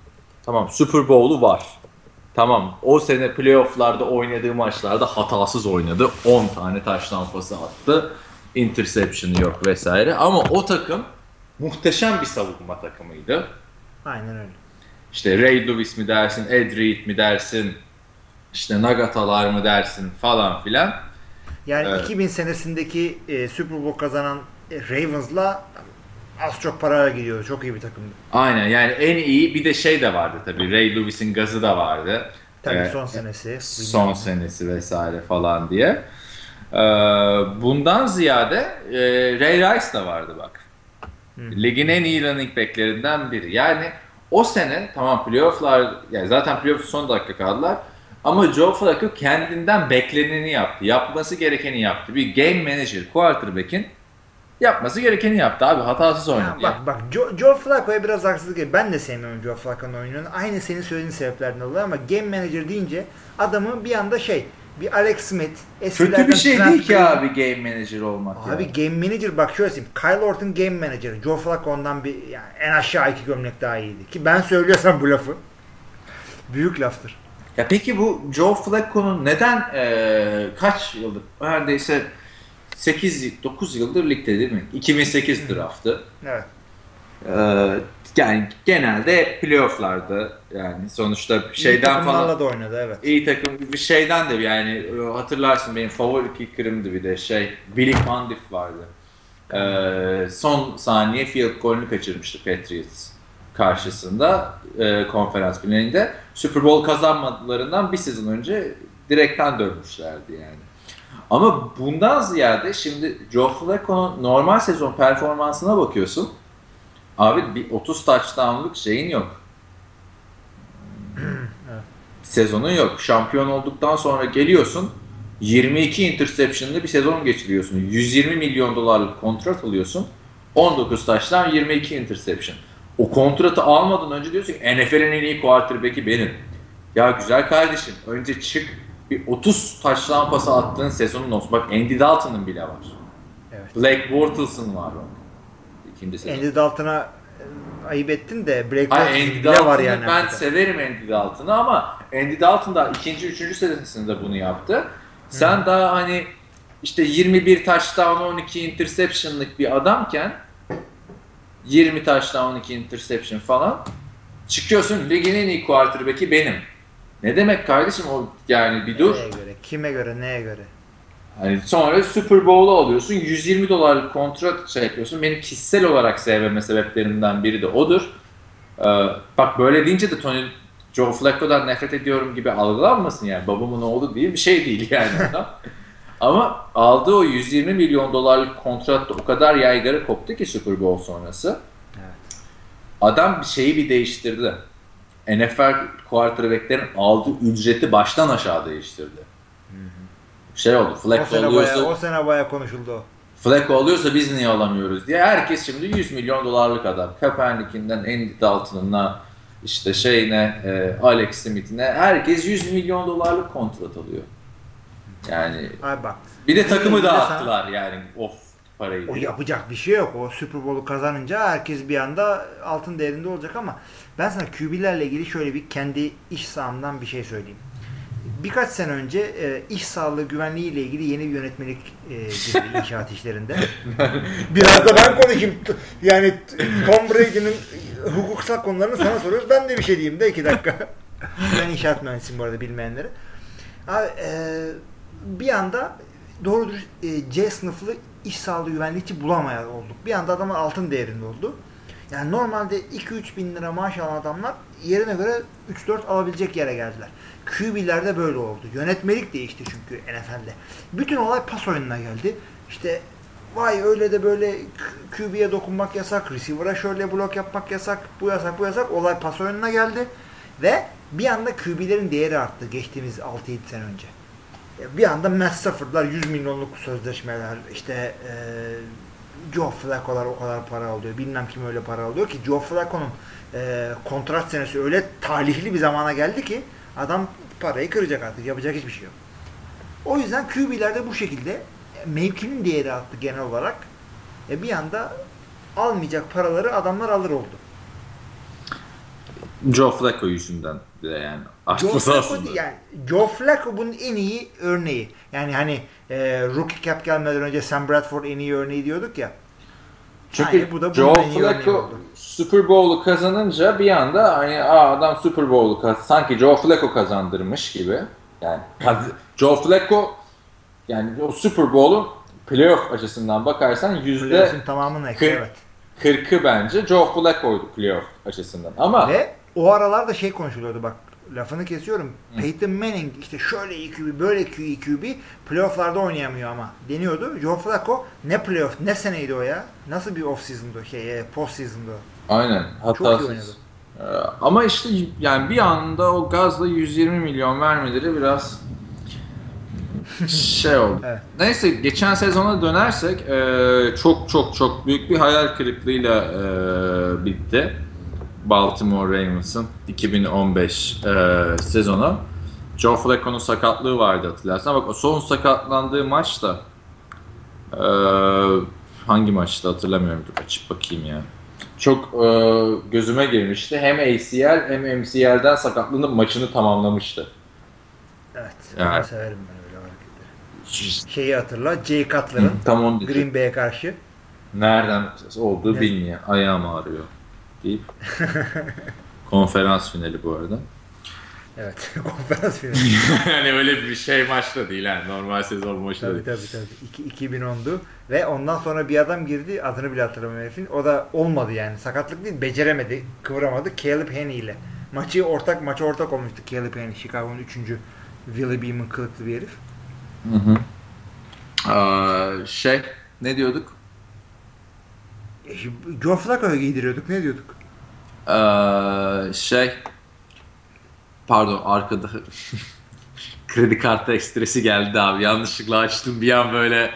tamam Super Bowl'u var. Tamam o sene playofflarda oynadığı maçlarda hatasız oynadı. 10 tane taş pası attı. Interception yok vesaire. Ama o takım muhteşem bir savunma takımıydı. Aynen öyle. İşte Ray Lewis mi dersin, Ed Reed mi dersin, işte Nagatalar mı dersin falan filan. Yani Evet. 2000 senesindeki e, Super Bowl kazanan Ravens'la az çok parayla gidiyordu. Çok iyi bir takımdı. Aynen yani en iyi bir de şey de vardı tabii. Ray Lewis'in gazı da vardı. Tabii Ee, son senesi. son senesi vesaire falan diye. Ee, bundan ziyade e, Ray Rice de vardı bak. Ligin en iyi running backlerinden biri. Yani o sene tamam playofflar yani zaten playoff son dakika kaldılar. Ama Joe Flacco kendinden bekleneni yaptı. Yapması gerekeni yaptı. Bir game manager quarterback'in yapması gerekeni yaptı abi. Hatasız oynadı. Ya bak bak Joe, Joe Flacco'ya biraz haksızlık ediyor. Ben de sevmiyorum Joe Flacco'nun oyununu. Aynı senin söylediğin sebeplerden dolayı ama game manager deyince adamı bir anda şey bir Alex Smith Kötü bir şey değil ki abi game manager olmak. Abi ya. game manager bak şöyle söyleyeyim. Kyle Orton game manager. Joe Flacco ondan bir yani en aşağı iki gömlek daha iyiydi. Ki ben söylüyorsam bu lafı büyük laftır. Ya peki bu Joe Flacco'nun neden eee, kaç yıldır neredeyse 8 9 yıldır ligde değil mi? 2008 draftı. Evet. Eee, yani genelde playoff'larda yani sonuçta şeyden İyi falan da oynadı evet. iyi takım bir şeyden de yani e, hatırlarsın benim favori kicker'ımdı bir de şey Billy Condiff vardı. Eee, son saniye field goal'ünü kaçırmıştı Patriots karşısında e, konferans finalinde. Super Bowl kazanmadılarından bir sezon önce direkten dönmüşlerdi yani. Ama bundan ziyade şimdi Joe Flacco'nun normal sezon performansına bakıyorsun. Abi bir 30 touchdown'luk şeyin yok. Sezonun yok. Şampiyon olduktan sonra geliyorsun 22 interception'lı bir sezon geçiriyorsun. 120 milyon dolarlık kontrat alıyorsun. 19 taştan 22 interception. O kontratı almadan önce diyorsun ki NFL'in en iyi quarterback'i benim. Ya güzel kardeşim önce çık bir 30 taştan pası attığın sezonun olsun. Bak Andy Dalton'ın bile var. Evet. Blake Bortles'ın var o. İkinci sezon. Andy Dalton'a e, ayıp ettin de Blake Hayır Andy bile var Dalton'ı yani. ben hakikaten. severim Andy Dalton'ı ama Andy Dalton da ikinci, üçüncü senesinde bunu yaptı. Sen daha hani işte 21 touchdown 12 interception'lık bir adamken 20 touchdown 12 interception falan çıkıyorsun ligin en iyi quarterback'i benim. Ne demek kardeşim o yani bir dur. Neye göre? Kime göre? Neye göre? Hani sonra Super Bowl'u alıyorsun. 120 dolarlık kontrat şey yapıyorsun. Benim kişisel olarak sevmeme sebeplerimden biri de odur. Ee, bak böyle deyince de Tony Joe Flacco'dan nefret ediyorum gibi algılanmasın yani. Babamın oğlu değil bir şey değil yani. Ama aldığı o 120 milyon dolarlık kontrat da o kadar yaygara koptu ki Super Bowl sonrası. Evet. Adam bir şeyi bir değiştirdi. NFL quarterback'lerin aldığı ücreti baştan aşağı değiştirdi. Şey oldu. Flacco oluyorsa bayağı, o sene bayağı konuşuldu o. Flacco oluyorsa biz niye alamıyoruz diye herkes şimdi 100 milyon dolarlık adam. Kaepernick'inden Andy Dalton'ına işte şeyine e, Alex Smith'ine herkes 100 milyon dolarlık kontrat alıyor. Yani Abi bak. bir de takımı de sana- dağıttılar yani of parayı. O yapacak bir şey yok. O Super Bowl'u kazanınca herkes bir anda altın değerinde olacak ama ben sana QB'lerle ilgili şöyle bir kendi iş sahamdan bir şey söyleyeyim. Birkaç sene önce e, iş sağlığı güvenliği ile ilgili yeni bir yönetmelik e, girdi inşaat işlerinde. Biraz da ben konuşayım. Yani Tom Brady'nin hukuksal konularını sana soruyoruz. Ben de bir şey diyeyim de iki dakika. ben inşaat mühendisiyim bu arada bilmeyenlere. Abi e, bir anda doğru dürüst e, C sınıflı iş sağlığı güvenlikçi bulamayan olduk. Bir anda adamlar altın değerinde oldu. Yani normalde 2-3 bin lira maaş alan adamlar yerine göre 3-4 alabilecek yere geldiler. QB'lerde böyle oldu. Yönetmelik değişti çünkü NFL'de. Bütün olay pas oyununa geldi. İşte vay öyle de böyle QB'ye dokunmak yasak, receiver'a şöyle blok yapmak yasak, bu yasak, bu yasak. Olay pas oyununa geldi. Ve bir anda QB'lerin değeri arttı geçtiğimiz 6-7 sene önce. Bir anda Matt Stafford'lar 100 milyonluk sözleşmeler, işte e, Joe Flacco'lar o kadar para alıyor. Bilmem kim öyle para alıyor ki Joe Flacco'nun e, kontrat senesi öyle talihli bir zamana geldi ki adam parayı kıracak artık. Yapacak hiçbir şey yok. O yüzden QB'lerde bu şekilde e, mevkinin değeri arttı genel olarak. E, bir anda almayacak paraları adamlar alır oldu. Joe Flacco yüzünden de yani. Joe Flacco yani Joe Flacco bunun en iyi örneği. Yani hani e, rookie cap gelmeden önce Sam Bradford en iyi örneği diyorduk ya. Çünkü Aynı bu da Joe Flacco. Super Bowl'u kazanınca bir anda hani Aa, adam Super Bowl'u kaz sanki Joe Flacco kazandırmış gibi. Yani kaz- Joe Flacco yani o Super Bowl'un playoff açısından bakarsan yüzde tamamını ekle kırk- evet. 40'ı bence Joe Flacco'ydu playoff açısından. Ama Ve o aralarda şey konuşuluyordu bak lafını kesiyorum. Peyton Manning işte şöyle iyi QB böyle iyi QB playofflarda oynayamıyor ama deniyordu. Joe Flacco ne playoff ne seneydi o ya? Nasıl bir off season'dı şey e, post season'dı aynen Çok iyi oynadı. Ee, Ama işte yani bir anda o gazla 120 milyon vermeleri biraz şey oldu. Evet. Neyse geçen sezona dönersek e, çok çok çok büyük bir hayal kırıklığıyla e, bitti. Baltimore Ravens'ın 2015 e, sezonu. Joe Flacco'nun sakatlığı vardı hatırlarsan. Bak o son sakatlandığı maç da e, hangi maçta hatırlamıyorum. Dur açıp bakayım ya. Çok e, gözüme girmişti. Hem ACL hem MCL'den sakatlığında maçını tamamlamıştı. Evet. Yani. Ben severim ben öyle hareketleri. Şeyi hatırla. Jay Cutler'ın Tam onu diyecektim. Green Bay'e karşı. Nereden olduğu Ne? bilmiyor. Ayağım ağrıyor deyip. Konferans finali bu arada. Evet. Konferans finali. yani öyle bir şey maçta değil yani. Normal sezon maçı da tabii değil. tabii tabii. İki- 2010'du. Ve ondan sonra bir adam girdi. Adını bile hatırlamıyorum herifin. O da olmadı yani. Sakatlık değil. Beceremedi. Kıvıramadı. Caleb Haney ile. Maçı ortak maça ortak olmuştu Caleb Haney. Chicago'nun 3. Willie Beeman kılıklı bir herif. Hı hı. Aa, şey ne diyorduk? E, Joe Flacco'ya giydiriyorduk. Ne diyorduk? Aa, şey pardon arkada kredi kartı ekstresi geldi abi. Yanlışlıkla açtım bir an böyle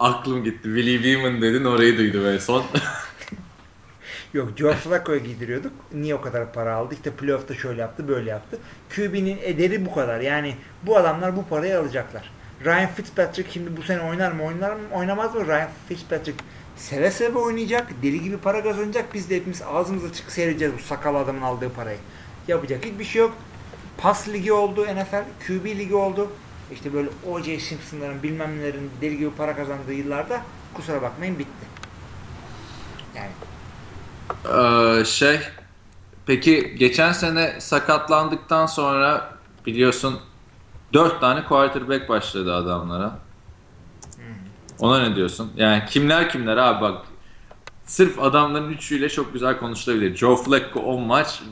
aklım gitti. Willie Beeman dedin orayı duydum en son. Yok Joe Flacco'ya giydiriyorduk. Niye o kadar para aldı? İşte playoff'ta şöyle yaptı, böyle yaptı. QB'nin ederi bu kadar. Yani bu adamlar bu parayı alacaklar. Ryan Fitzpatrick şimdi bu sene oynar mı oynar mı oynamaz mı? Ryan Fitzpatrick seve seve oynayacak. Deli gibi para kazanacak. Biz de hepimiz ağzımız açık seyredeceğiz bu sakal adamın aldığı parayı. Yapacak hiçbir şey yok. Pas ligi oldu NFL. QB ligi oldu. İşte böyle O.J. Simpson'ların bilmem nelerin deli gibi para kazandığı yıllarda kusura bakmayın bitti. Yani Ee, şey peki geçen sene sakatlandıktan sonra biliyorsun 4 tane quarterback başladı adamlara. Ona ne diyorsun? Yani kimler kimler abi bak sırf adamların üçüyle çok güzel konuşulabilir. Joe Flacco 10 maç,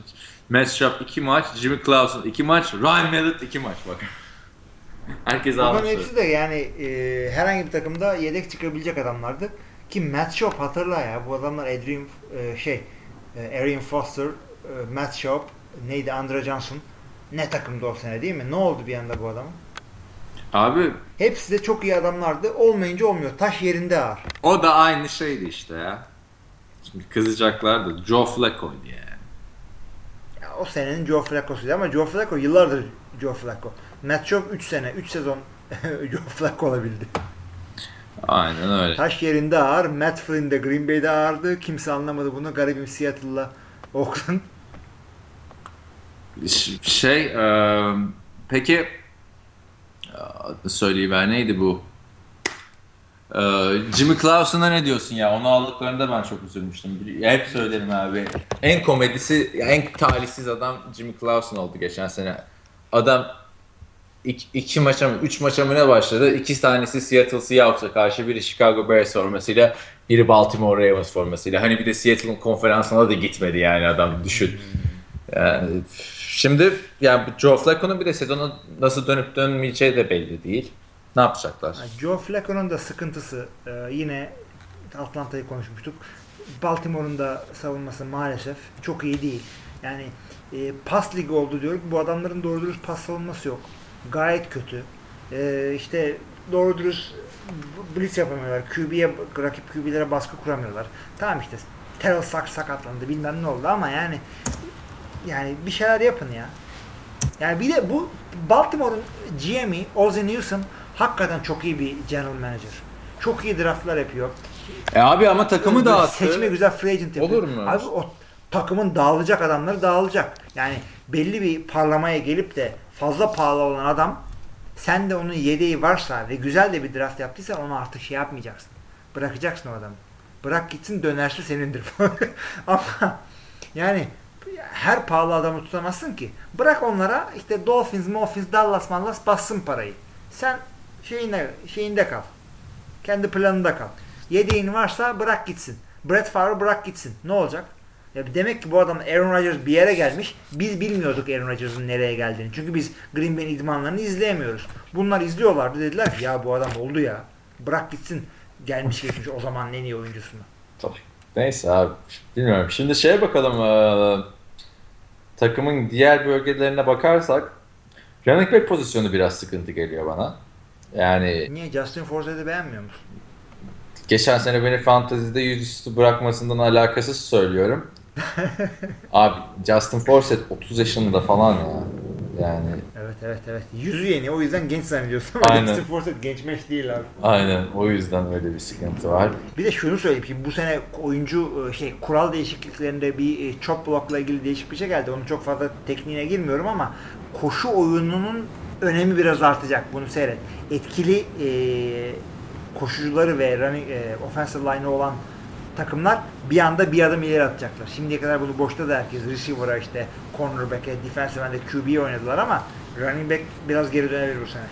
Matt Schaub 2 maç, Jimmy Clausen 2 maç, Ryan Mallett 2 maç bak. Herkes Bunların almış. hepsi de yani e, herhangi bir takımda yedek çıkabilecek adamlardı. Ki Matt Schaub hatırla ya bu adamlar Adrian e, şey e, Arian Foster, e, Matt Schaub, neydi Andre Johnson ne takımda o sene değil mi? Ne oldu bir anda bu adamın? Abi Hepsi de çok iyi adamlardı. Olmayınca olmuyor. Taş yerinde ağır. o da aynı şeydi işte ya. Şimdi kızacaklar da Joe Flacco'ydu yani. Ya, o senenin Joe Flacco'suydu ama Joe Flacco yıllardır Joe Flacco. Matt Schaub 3 sene, 3 sezon Joe Flacco olabildi. Aynen öyle. Taş yerinde ağır. Matt Flynn de Green Bay'de ağırdı. Kimse anlamadı bunu. Garibim Seattle'la Oakland. Şey, e, peki söyleyiver neydi bu? E, Jimmy Clausen'a ne diyorsun ya? Onu aldıklarında ben çok üzülmüştüm. Hep söylerim abi. En komedisi, en talihsiz adam Jimmy Clausen oldu geçen sene. Adam iki, iki maça mı, üç maça mı ne başladı? İki tanesi Seattle Seahawks'a karşı, biri Chicago Bears formasıyla, biri Baltimore Ravens formasıyla. Hani bir de Seattle'ın konferansına da gitmedi yani adam düşün. Yani, şimdi yani Joe Flacco'nun bir de sezona nasıl dönüp dönmeyeceği de belli değil. Ne yapacaklar? Joe Flacco'nun da sıkıntısı e, yine Atlanta'yı konuşmuştuk. Baltimore'un da savunması maalesef çok iyi değil. Yani e, pas ligi oldu diyor. Bu adamların doğru dürüst pas savunması yok. Gayet kötü. E, işte doğru dürüst blitz yapamıyorlar. QB'ye rakip QB'lere baskı kuramıyorlar. Tamam işte Terrell Sachs sakatlandı bilmem ne oldu ama yani yani bir şeyler yapın ya. Yani bir de bu Baltimore'un GM'i Ozzie Newsome hakikaten çok iyi bir general manager. Çok iyi draftlar yapıyor. E abi ama takımı dağıttı. Seçme güzel free agent yapıyor. Olur mu? Abi o takımın dağılacak adamları dağılacak. Yani belli bir parlamaya gelip de fazla pahalı olan adam sen de onun yedeği varsa ve güzel de bir draft yaptıysan onu artık şey yapmayacaksın. Bırakacaksın o adamı. Bırak gitsin dönerse senindir. Ama yani her pahalı adamı tutamazsın ki. Bırak onlara işte Dolphins, Dolphins, Dallas, Mallas bassın parayı. Sen şeyinde, şeyinde kal. Kendi planında kal. Yedeğin varsa bırak gitsin. Brett Favre bırak gitsin. Ne olacak? Ya demek ki bu adam Aaron Rodgers bir yere gelmiş. Biz bilmiyorduk Aaron Rodgers'ın nereye geldiğini. Çünkü biz Green Bay'in idmanlarını izleyemiyoruz. Bunlar izliyorlardı. Dediler ki ya bu adam oldu ya. Bırak gitsin. Gelmiş geçmiş o zaman en iyi oyuncusunu. Tabii. Neyse abi. Bilmiyorum. Şimdi şeye bakalım. Ee, takımın diğer bölgelerine bakarsak running back pozisyonu biraz sıkıntı geliyor bana. Yani Niye Justin Forsett'i beğenmiyor musun? geçen sene beni fantezide yüzüstü bırakmasından alakasız söylüyorum. Abi Justin Forsett 30 yaşında falan ya. Yani Evet evet evet. Yüzü yeni o yüzden genç zannediyorsun ama Aynen. Forsett genç meş değil abi. aynen o yüzden öyle bir sıkıntı var. Bir de şunu söyleyeyim. Şimdi bu sene oyuncu e, şey kural değişikliklerinde bir e, chop blockla ilgili değişik bir şey geldi. Onun çok fazla tekniğine girmiyorum ama koşu oyununun önemi biraz artacak. Bunu seyret. Etkili e, koşucuları ve running, e, offensive line'ı olan takımlar bir anda bir adım ileri atacaklar. Şimdiye kadar bunu boşta da herkes receiver'a işte cornerback'e, defensive end'e QB'ye oynadılar ama running back biraz geri dönebilir bu sene.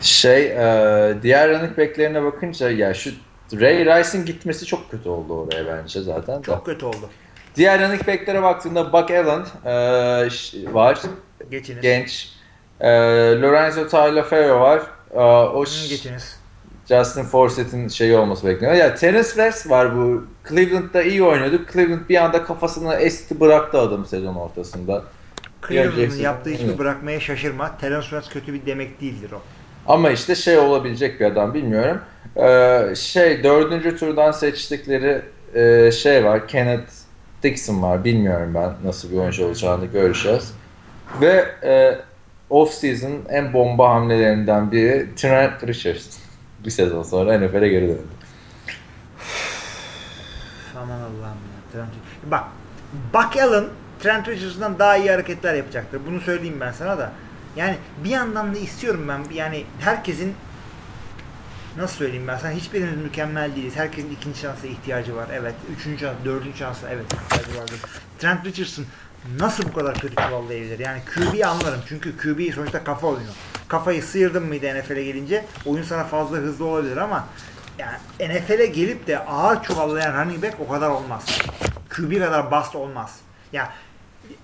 Şey e, diğer running back'lerine bakınca ya şu Ray Rice'in gitmesi çok kötü oldu oraya bence zaten. Çok kötü oldu. Diğer running back'lere baktığında Buck Allen e, var. Geçiniz. Genç. E, Lorenzo Taliaferro var. E, o ş- Geçiniz. Justin Forsett'in şeyi olması bekleniyor. Ya Terence West var bu. Cleveland'da iyi oynuyordu. Cleveland bir anda kafasını esti bıraktı adam sezon ortasında. Cleveland'ın yaptığı Evet. bırakmaya şaşırma. Terence West kötü bir demek değildir o. Ama işte şey olabilecek bir adam bilmiyorum. Ee, şey dördüncü turdan seçtikleri e, şey var. Kenneth Dixon var. Bilmiyorum ben nasıl bir oyuncu olacağını göreceğiz. Ve e, off season en bomba hamlelerinden biri Trent Richardson. Bir sezon sonra NFL'e geri döndü. Aman Allah'ım ya. Trent Bak Buck Allen Trent Richardson'dan daha iyi hareketler yapacaktır. Bunu söyleyeyim ben sana da. Yani bir yandan da istiyorum ben yani herkesin nasıl söyleyeyim ben sana hiçbirimiz mükemmel değiliz. Herkesin ikinci şansa ihtiyacı var. Evet. Üçüncü şans, dördüncü şansa evet ihtiyacı vardır. Trent Richardson nasıl bu kadar kötü çuvallayabilir? Yani QB'yi anlarım. Çünkü QB sonuçta kafa oyunu. Kafayı sıyırdın mıydı NFL'e gelince oyun sana fazla hızlı olabilir ama yani NFL'e gelip de ağır çuvallayan running back o kadar olmaz. QB kadar bast olmaz. Ya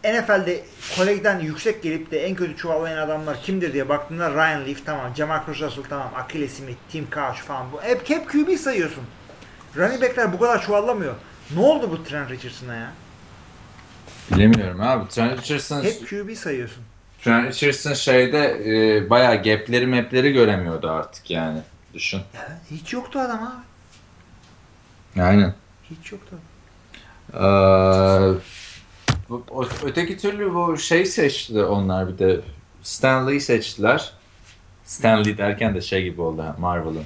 NFL'de kolejden yüksek gelip de en kötü çuvallayan adamlar kimdir diye baktığında Ryan Leaf tamam, Jamarcus Russell tamam, Achilles Smith, Tim Couch falan bu. Hep, hep QB sayıyorsun. Running backler bu kadar çuvallamıyor. Ne oldu bu Trent Richardson'a ya? Bilemiyorum abi. Trent Richardson, Hep QB sayıyorsun. Trent Richardson şeyde e, bayağı gapleri mapleri göremiyordu artık yani. Düşün. Ya, hiç yoktu adam abi. Aynen. Hiç yoktu. Ee, bu- öteki türlü bu şey seçti onlar bir de Stanley'i seçtiler. Stanley derken de şey gibi oldu Marvel'ın.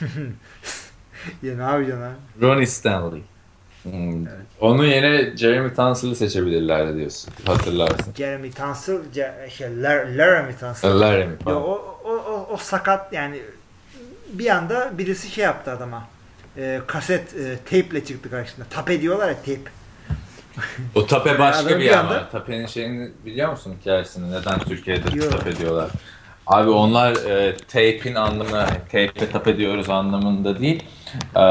Ya ne yapacaksın abi? Ronnie Stanley. Hmm. Onu yine Jeremy Tunsil'i seçebilirlerdi diyorsun. Hatırlarsın. Jeremy Tunsil, şey, Lar- Laramie Tunsil. Laramie falan. o, o, o, o sakat yani bir anda birisi şey yaptı adama. E, kaset e, tape'le çıktı karşısına. Tape diyorlar ya tape. O tape başka bir bir anda- ama. Tape'nin şeyini biliyor musun hikayesini? Neden Türkiye'de Yok. tape diyorlar? Abi onlar e, tape'in anlamı, tape'e tape diyoruz anlamında değil. E,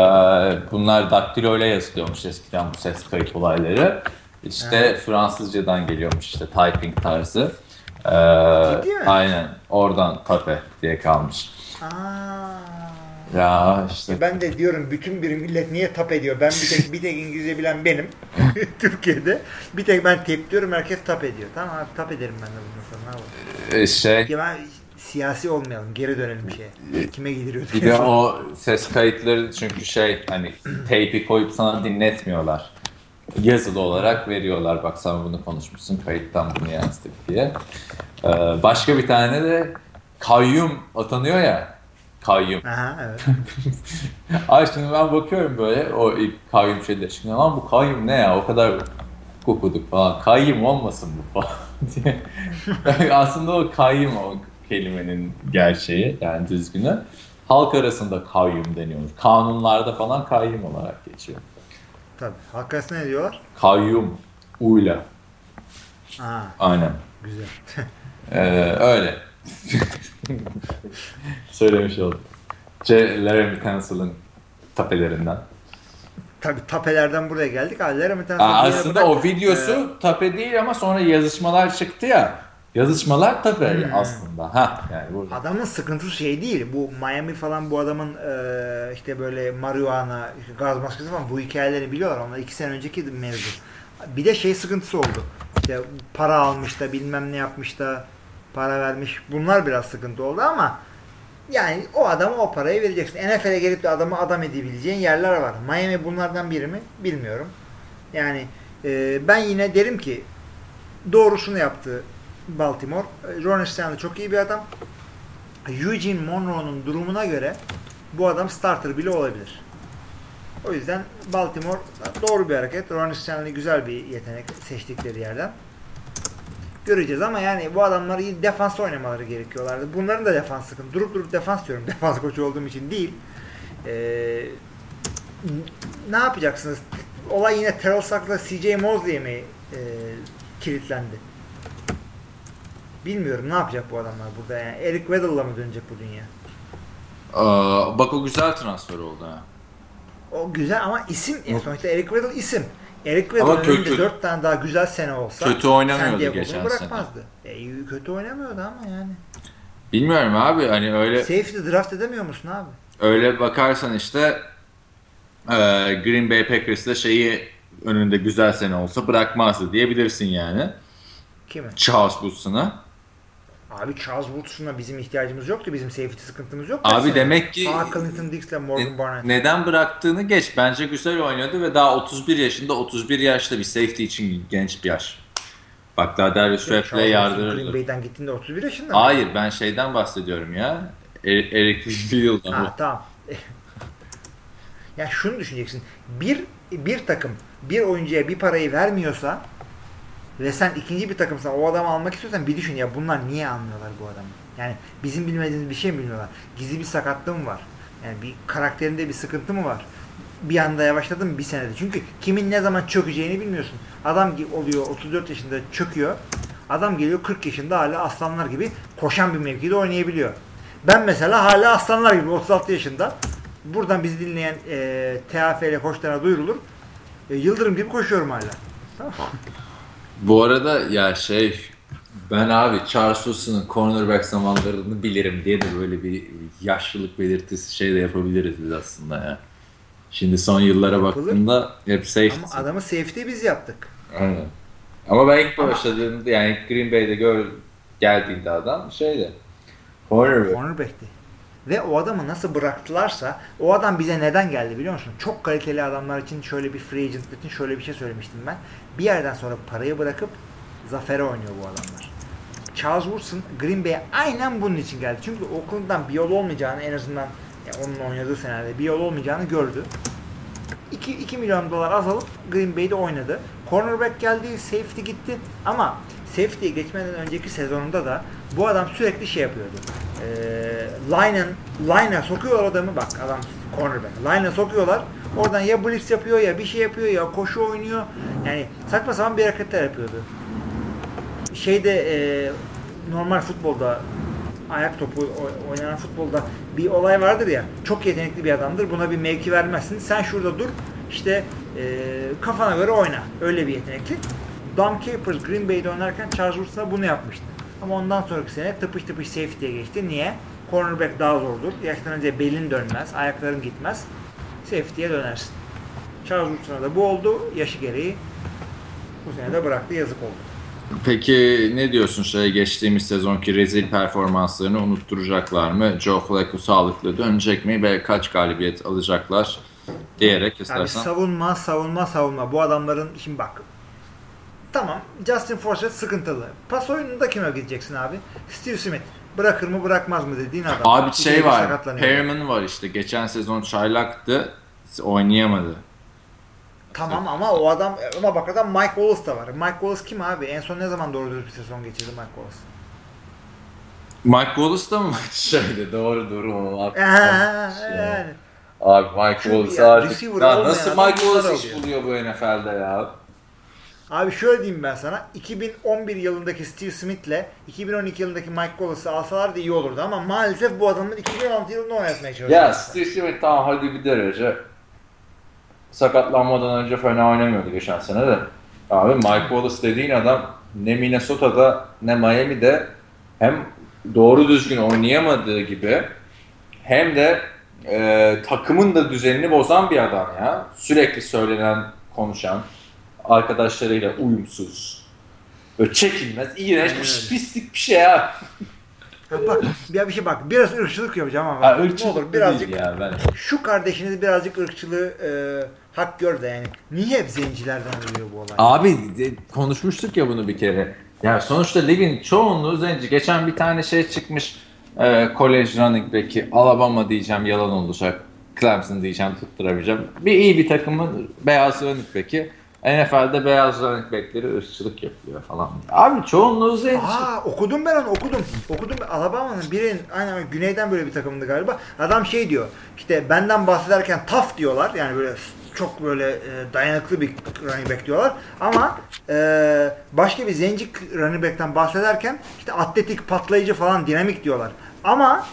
bunlar daktilo ile yazılıyormuş eskiden bu ses kayıt olayları. İşte Fransızcadan geliyormuş işte typing tarzı. E, mi? aynen oradan tape diye kalmış. Aa. Ya işte Ben de diyorum bütün bir millet niye tap ediyor? Ben bir tek bir tek İngilizce bilen benim Türkiye'de. Bir tek ben tep diyorum herkes tap ediyor. Tamam abi tap ederim ben de bundan sonra. Ne yapalım? e, şey Ya ben siyasi olmayalım. Geri dönelim şeye. Kime gidiriyorduk? Bir de o ses kayıtları çünkü şey hani teypi koyup sana dinletmiyorlar. Yazılı olarak veriyorlar. Bak sen bunu konuşmuşsun kayıttan bunu yansıttık diye. Ee, başka bir tane de kayyum atanıyor ya. Kayyum. Aha evet. Ay şimdi ben bakıyorum böyle o ilk kayyum şeyde. Şimdi lan bu kayyum ne ya o kadar okuduk falan. Kayyum olmasın bu falan diye. Aslında o kayyum o kelimenin gerçeği yani düzgünü. Halk arasında kayyum deniyormuş. Kanunlarda falan kayyum olarak geçiyor. Tabii. Halk arasında ne diyorlar? Kayyum. Uyla. Aa Aynen. güzel. Ee, öyle. Söylemiş oldum. C. Laramie Tansil'ın tapelerinden. Tabii tapelerden buraya geldik. Tane Aa, fotoğrafı aslında o videosu tape değil ama sonra yazışmalar çıktı ya. Yazışmalar tape Hmm. aslında. Ha yani burada. Adamın sıkıntısı şey değil. Bu Miami falan bu adamın e, işte böyle marihuana, gaz maskesi falan bu hikayeleri biliyorlar. Onlar iki sene önceki mevzu. Bir de şey sıkıntısı oldu. İşte para almış da bilmem ne yapmış da para vermiş. Bunlar biraz sıkıntı oldu ama yani o adama o parayı vereceksin. NFL'e gelip de adamı adam edebileceğin yerler var. Miami bunlardan biri mi? Bilmiyorum. Yani e, ben yine derim ki doğrusunu yaptı Baltimore. E, Ron Stanley çok iyi bir adam. Eugene Monroe'nun durumuna göre bu adam starter bile olabilir. O yüzden Baltimore doğru bir hareket. Ron Stanley güzel bir yetenek seçtikleri yerden. Göreceğiz ama yani bu adamlar iyi defans oynamaları gerekiyorlardı. Bunların da defans sıkıntı. Durup durup defans diyorum. Defans koçu olduğum için değil. Ee, ne yapacaksınız? Olay yine Terrell Suggs'la CJ Mosley'e mi e, kilitlendi? Bilmiyorum ne yapacak bu adamlar burada yani. Eric Weddle'la mı dönecek bu dünya? Aa, bak o güzel transfer oldu ha. O güzel ama isim yani sonuçta Eric Weddle isim. Eric Weddle'ın önünde kötü- 4 tane daha güzel sene olsa Kötü oynamıyordu geçen bırakmazdı. E, kötü oynamıyordu ama yani. Bilmiyorum abi hani öyle Safety draft edemiyor musun abi? öyle bakarsan işte e, Green Bay Packers'da şeyi önünde güzel sene olsa bırakmazdı diyebilirsin yani. Kimi? Charles Woodson'a. Abi Charles Woodson'a bizim ihtiyacımız yoktu. Bizim safety sıkıntımız yoktu. Abi Aslında. demek ki Aa, Clinton Dix'le Morgan Ne- Barnett. neden bıraktığını geç. Bence güzel oynadı ve daha 31 yaşında 31 yaşta bir safety için genç bir yaş. Bak daha Darius Woodson yardırırdı. Green Bay'den gittiğinde 31 yaşında mı? Hayır ben şeyden bahsediyorum ya. Er- Eric Field'dan. Ha tamam. ya şunu düşüneceksin. Bir bir takım bir oyuncuya bir parayı vermiyorsa ve sen ikinci bir takımsan o adamı almak istiyorsan bir düşün ya bunlar niye almıyorlar bu adamı? Yani bizim bilmediğimiz bir şey mi bilmiyorlar? Gizli bir sakatlığı mı var? Yani bir karakterinde bir sıkıntı mı var? Bir anda yavaşladı mı bir senede? Çünkü kimin ne zaman çökeceğini bilmiyorsun. Adam oluyor 34 yaşında çöküyor. Adam geliyor 40 yaşında hala aslanlar gibi koşan bir mevkide oynayabiliyor. Ben mesela hala aslanlar gibi 36 yaşında. Buradan bizi dinleyen e, TAFL koçlarına duyurulur. E, yıldırım gibi koşuyorum hala. Tamam. Bu arada ya şey ben abi Charles Wilson'ın cornerback zamanlarını bilirim diye de böyle bir yaşlılık belirtisi şey de yapabiliriz biz aslında ya. Şimdi son yıllara Yapılır. baktığımda hep safety. Ama adamı safety biz yaptık. Aynen. Ama ben ilk başladığımda yani Green Bay'de gör, geldiğinde adam şeydi. Cornerback. Cornerback'ti. Ve o adamı nasıl bıraktılarsa o adam bize neden geldi biliyor musun? Çok kaliteli adamlar için şöyle bir free agent için şöyle bir şey söylemiştim ben. Bir yerden sonra parayı bırakıp zafere oynuyor bu adamlar. Charles Woodson Green Bay'e aynen bunun için geldi. Çünkü Oakland'dan bir yol olmayacağını en azından yani onun oynadığı senelerde bir yol olmayacağını gördü. 2, 2 milyon dolar azalıp Green Bay'de oynadı. Cornerback geldi, safety gitti ama safety'ye geçmeden önceki sezonunda da bu adam sürekli şey yapıyordu. Ee, line'ın line'a sokuyorlar adamı bak adam cornerback. Line'a sokuyorlar. Oradan ya blitz yapıyor ya bir şey yapıyor ya koşu oynuyor. Yani saçma sapan bir hareketler yapıyordu. Şeyde e, normal futbolda ayak topu oynanan futbolda bir olay vardır ya. Çok yetenekli bir adamdır. Buna bir mevki vermezsin. Sen şurada dur. işte e, kafana göre oyna. Öyle bir yetenekli. Dom Capers Green Bay'de oynarken Charles Woodson'a bunu yapmıştı. Ama ondan sonraki sene tıpış tıpış safety'ye geçti. Niye? Cornerback daha zordur. Yaşlanınca belin dönmez. Ayakların gitmez. Safety'ye dönersin. Charles Woodson'a da bu oldu. Yaşı gereği bu sene de bıraktı. Yazık oldu. Peki ne diyorsun şey geçtiğimiz sezonki rezil performanslarını unutturacaklar mı? Joe Flacco sağlıklı dönecek mi ve kaç galibiyet alacaklar diyerek Abi istersen. savunma, savunma, savunma. Bu adamların şimdi bak. Tamam. Justin Forsett sıkıntılı. Pas oyununda kime gideceksin abi? Steve Smith. Bırakır mı bırakmaz mı dediğin adam. Abi şey var. Perriman var işte. Geçen sezon çaylaktı. Oynayamadı. Tamam ama o adam ama bak adam Mike Wallace da var. Mike Wallace kim abi? En son ne zaman doğru dürüst bir sezon geçirdi Mike Wallace? Mike Wallace da mı şeydi? Doğru doğru. Ee, yani. Abi Mike Wallace ya, artık. Ya nasıl Mike Wallace iş buluyor bu NFL'de ya? Abi şöyle diyeyim ben sana. 2011 yılındaki Steve Smith'le 2012 yılındaki Mike Wallace'ı alsalardı iyi olurdu ama maalesef bu adamın 2016 yılında oynatmaya çalışıyorlar. Ya Steve Smith tamam hadi bir derece sakatlanmadan önce fena oynamıyordu geçen sene de. Abi Mike Wallace dediğin adam ne Minnesota'da ne Miami'de hem doğru düzgün oynayamadığı gibi hem de e, takımın da düzenini bozan bir adam ya. Sürekli söylenen, konuşan, arkadaşlarıyla uyumsuz. Böyle çekilmez, iğrenç, Aynen pis- pislik bir şey ya. Bak bir, bir şey bak biraz ırkçılık yapacağım ama Ha, ne ırkçılık olur da birazcık ya ben. şu kardeşiniz birazcık ırkçılığı e, hak gör de yani. Niye hep zencilerden oluyor bu olay? Abi konuşmuştuk ya bunu bir kere. Ya sonuçta ligin çoğunluğu zenci. Geçen bir tane şey çıkmış. E, college running back'i Alabama diyeceğim yalan olacak. Clemson diyeceğim tutturamayacağım. Bir iyi bir takımın beyaz running back'i. NFL'de beyaz running back'leri ırkçılık yapıyor falan. Abi çoğunluğu zenci. Aa okudum ben onu okudum. Okudum Alabama'nın birinin aynen güneyden böyle bir takımında galiba. Adam şey diyor. işte benden bahsederken tough diyorlar. Yani böyle çok böyle e, dayanıklı bir running back diyorlar. Ama e, başka bir zenci running back'ten bahsederken işte atletik, patlayıcı falan dinamik diyorlar. Ama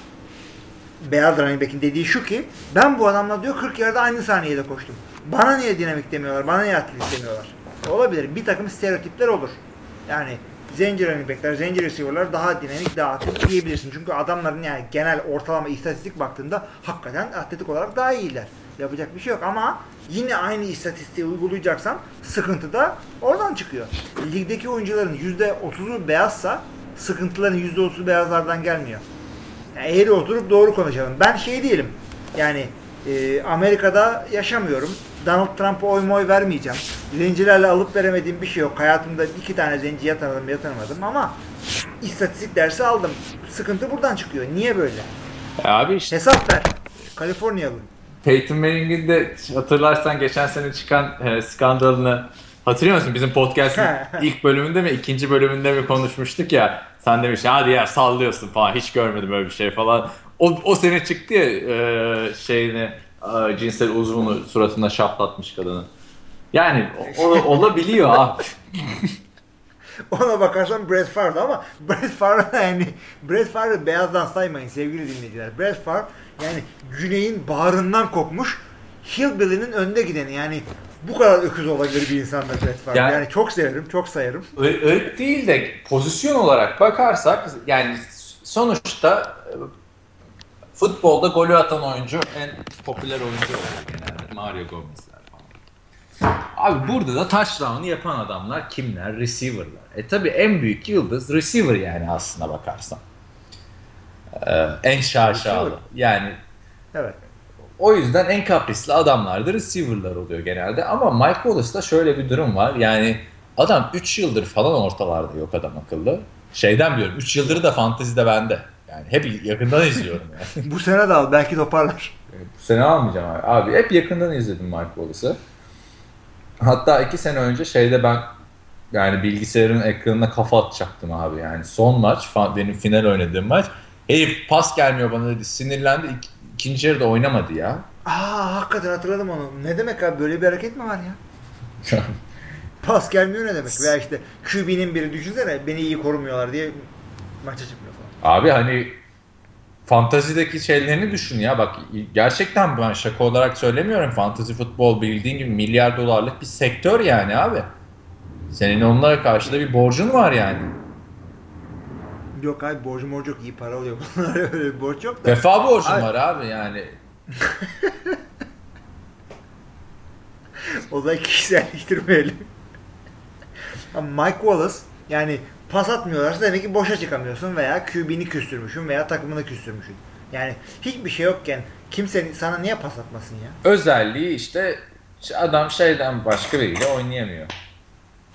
beyaz running back'in dediği şu ki ben bu adamla diyor 40 yerde aynı saniyede koştum. Bana niye dinamik demiyorlar? Bana niye atletik demiyorlar? Olabilir. Bir takım stereotipler olur. Yani zenci running back'ler, zenci receiver'lar daha dinamik, daha atletik diyebilirsin. Çünkü adamların yani genel ortalama istatistik baktığında hakikaten atletik olarak daha iyiler. Yapacak bir şey yok ama yine aynı istatistiği uygulayacaksan sıkıntı da oradan çıkıyor. Ligdeki oyuncuların %30'u beyazsa sıkıntıların %30'u beyazlardan gelmiyor. Yani eğri oturup doğru konuşalım. Ben şey değilim. Yani e, Amerika'da yaşamıyorum. Donald Trump'a oy moy vermeyeceğim. Zencilerle alıp veremediğim bir şey yok. Hayatımda iki tane zenciye tanıdım ya tanımadım ama istatistik dersi aldım. Sıkıntı buradan çıkıyor. Niye böyle? E Abi işte Hesap ver. Kaliforniyalı. Peyton Manning'in de hatırlarsan geçen sene çıkan e, skandalını hatırlıyor musun? Bizim podcast'in ilk bölümünde mi ikinci bölümünde mi konuşmuştuk ya. Sen demiştin hadi ya sallıyorsun falan hiç görmedim öyle bir şey falan. O, o sene çıktı ya e, şeyini e, cinsel uzvunu suratına şaplatmış kadını. Yani o, olabiliyor abi. Ona bakarsan Brett Favre ama Brett Favre yani Brett Favre'ı beyazdan saymayın sevgili dinleyiciler. Brett Favre yani güneyin bağrından kopmuş Hillbilly'nin önde gideni yani bu kadar öküz olabilir bir insandır Brett Favre. Yani- Yani, çok severim, çok sayarım. Irk değil de pozisyon olarak bakarsak yani sonuçta e, futbolda golü atan oyuncu en popüler oyuncu oluyor genelde. Mario falan. Abi burada da touchdown'ı yapan adamlar kimler? Receiver'lar. E tabi en büyük yıldız receiver yani aslına bakarsan. Ee, en şaşalı. Yani Evet. o yüzden en kaprisli adamlar da receiver'lar oluyor genelde. Ama Mike Wallace'da şöyle bir durum var. Yani adam 3 yıldır falan ortalarda yok adam akıllı. Şeyden biliyorum 3 yıldır da fantezide bende. Yani hep yakından izliyorum yani. Bu sene de al belki toparlar. Bu sene almayacağım abi. Abi hep yakından izledim Mike Wallace'ı. Hatta 2 sene önce şeyde ben yani bilgisayarın ekranına kafa atacaktım abi yani. Son maç benim final oynadığım maç. Herif pas gelmiyor bana dedi sinirlendi. İk- ikinci yarıda oynamadı ya. Aa hakikaten hatırladım onu. Ne demek abi böyle bir hareket mi var ya? Pas gelmiyor ne demek? Veya işte QB'nin biri düşünsene beni iyi korumuyorlar diye maça çıkmıyor falan. Abi hani fantazideki şeylerini düşün ya bak gerçekten ben şaka olarak söylemiyorum fantazi futbol bildiğin gibi milyar dolarlık bir sektör yani abi. Senin onlara karşı da bir borcun var yani. Yok abi borcum borcu yok iyi para oluyor. Bunlar öyle bir borç yok da. Vefa borcun Abi- var abi yani. O da kişiselleştirmeyelim. Mike Wallace Yani pas atmıyorlarsa demek ki boşa çıkamıyorsun veya QB'ni küstürmüşsün veya takımını küstürmüşsün. Yani hiçbir şey yokken kimse sana niye pas atmasın ya? Özelliği işte adam şeyden başka biriyle oynayamıyor.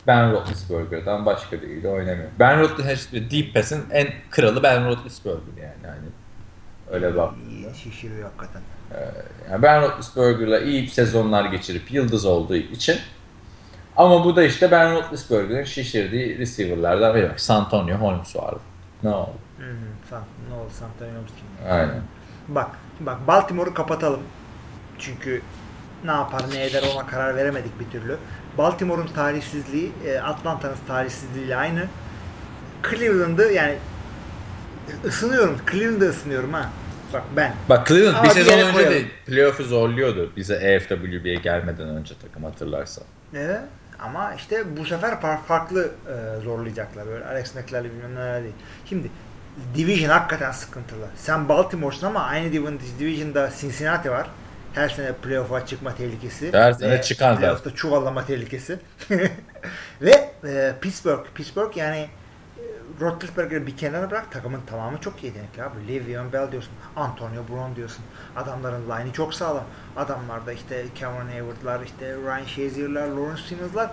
Ben Roethlisberger'dan başka biriyle oynamıyor. Ben Roethlisberger Deep Pass'in en kralı Ben Roethlisberger yani. yani öyle bak. İyi şişiriyor hakikaten. Yani ben Roethlisberger'la iyi sezonlar geçirip yıldız olduğu için ama bu da işte Ben Roethlisberger'in şişirdiği receiver'lardan biri. Santonio Holmes vardı. Ne oldu? Hı. San, ne oldu Santonio Holmes kim? Aynen. Bak, bak Baltimore'u kapatalım. Çünkü ne yapar ne eder ona karar veremedik bir türlü. Baltimore'un tarihsizliği e, Atlanta'nın tarihsizliğiyle aynı. Cleveland'ı yani ısınıyorum. Cleveland'ı ısınıyorum ha. Bak ben. Bak Cleveland Ama bir sezon önce koyalım. de playoff'u zorluyordu bize EFWB'ye gelmeden önce takım hatırlarsan. Evet. Ama işte bu sefer far- farklı e, zorlayacaklar. Böyle Alex McLear'le bilmem neler değil. Şimdi Division hakikaten sıkıntılı. Sen Baltimore'sun ama aynı division, Division'da Cincinnati var. Her sene playoff'a çıkma tehlikesi. Her sene çıkan da. Playoff'ta çuvallama tehlikesi. Ve e, Pittsburgh. Pittsburgh yani e, Roethlisberger'ı bir kenara bırak takımın tamamı çok yetenekli abi. Le'Veon Bell diyorsun. Antonio Brown diyorsun. Adamların line'i çok sağlam. Adamlarda işte Cameron Hayward'lar, işte Ryan Shazier'lar, Lawrence Timmons'lar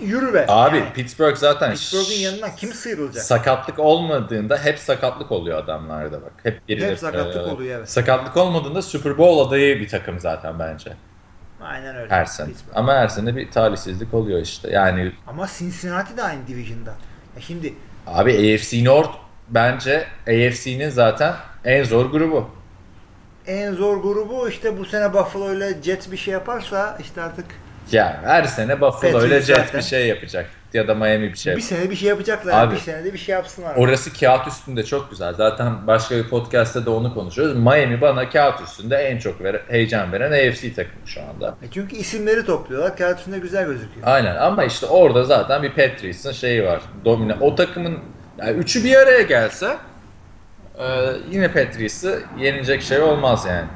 yürü be. Abi Yani Pittsburgh zaten Pittsburgh'un yanından kim sıyrılacak? sakatlık olmadığında hep sakatlık oluyor adamlarda bak. Hep biri Hep sakatlık oluyor, evet. Sakatlık olmadığında Super Bowl adayı bir takım zaten bence. Aynen öyle. Her sene. Pittsburgh. Ama her sene bir talihsizlik oluyor işte. Yani Ama Cincinnati de aynı division'da. Ya şimdi abi AFC North bence AFC'nin zaten en zor grubu. en zor grubu işte bu sene Buffalo ile Jets bir şey yaparsa işte artık Ya her sene Buffalo ile Jets zaten. bir şey yapacak. Ya da Miami bir şey bir sene bir şey yapacaklar. Abi, bir senede bir şey yapsınlar. Orası kağıt üstünde çok güzel. Zaten başka bir podcast'te de onu konuşuyoruz. Miami bana kağıt üstünde en çok veren, heyecan veren AFC takımı şu anda. E çünkü isimleri topluyorlar. Kağıt üstünde güzel gözüküyor. Aynen ama işte orada zaten bir Patriots'ın şeyi var. Domine. O takımın yani üçü bir araya gelse e, yine Patriots'ı yenilecek şey olmaz yani.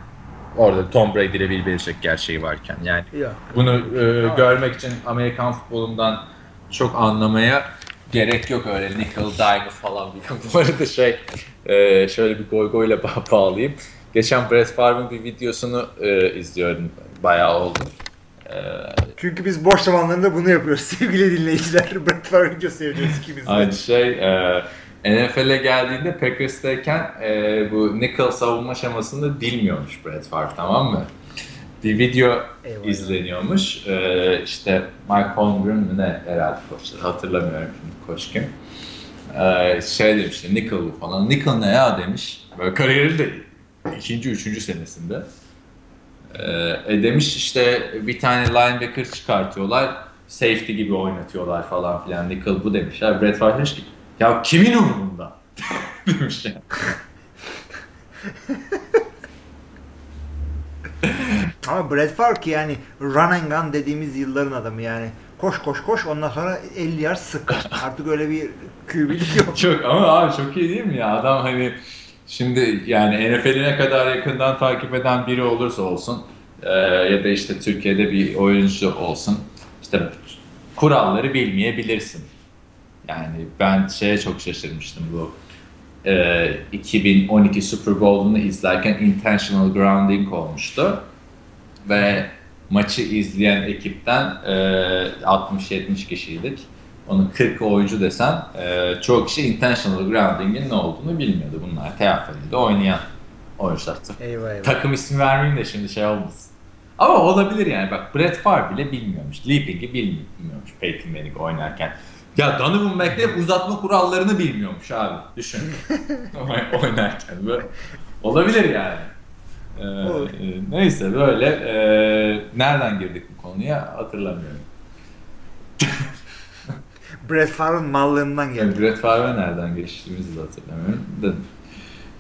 Orada Tom Brady ile Bill Belichick gerçeği varken yani. Yok. Bunu e, görmek için Amerikan futbolundan çok anlamaya gerek yok öyle nickel dime falan bilmem. Bu arada şey e, şöyle bir goy goyla ba- bağlayayım. Geçen Brett Favre'ın bir videosunu e, izliyorum. Bayağı oldu. E, Çünkü biz boş zamanlarında bunu yapıyoruz sevgili dinleyiciler. Brett Favre videosu seviyoruz ikimiz de. Aynı şey e, NFL'e geldiğinde Packers'tayken e, bu nickel savunma şemasını bilmiyormuş Brett Favre tamam mı? Bir video Eyvah. izleniyormuş. E, işte Mike Holmgren mi ne herhalde koçları hatırlamıyorum şimdi koç kim. E, şey demiş işte nickel falan. Nickel ne ya demiş. Böyle kariyeri de ikinci, üçüncü senesinde. Ee, e demiş işte bir tane linebacker çıkartıyorlar. Safety gibi oynatıyorlar falan filan. Nickel bu demişler. Brett Favre demiş ki ya kimin umurunda? demiş yani. Ama Brett Favre ki yani run and gun dediğimiz yılların adamı yani. Koş koş koş ondan sonra 50 yard sık. Artık öyle bir QB'lik yok. Çok ama abi çok iyi değil mi ya? Adam hani şimdi yani NFL'i ne kadar yakından takip eden biri olursa olsun e, ya da işte Türkiye'de bir oyuncu olsun işte kuralları bilmeyebilirsin. Yani ben şeye çok şaşırmıştım bu e, 2012 Super Bowl'unu izlerken intentional grounding olmuştu ve maçı izleyen ekipten e, 60-70 kişiydik. Onu 40 oyuncu desen e, çoğu kişi intentional grounding'in ne olduğunu bilmiyordu. Bunlar TFL'de oynayan oyuncular. Eyvah eyvah. Takım ismi vermeyeyim de şimdi şey olmasın. Ama olabilir yani bak Brett Favre bile bilmiyormuş. Leaping'i bilmiyormuş Peyton Manning oynarken. Ya Donovan McNabb uzatma kurallarını bilmiyormuş abi. Düşün. Oy- oynarken böyle. Olabilir yani. Ee, e, neyse böyle e, nereden girdik bu konuya hatırlamıyorum. Brett Favre'ın mallığından geldi. Yani Brett Favre'e nereden geçtiğimizi de hatırlamıyorum. Da-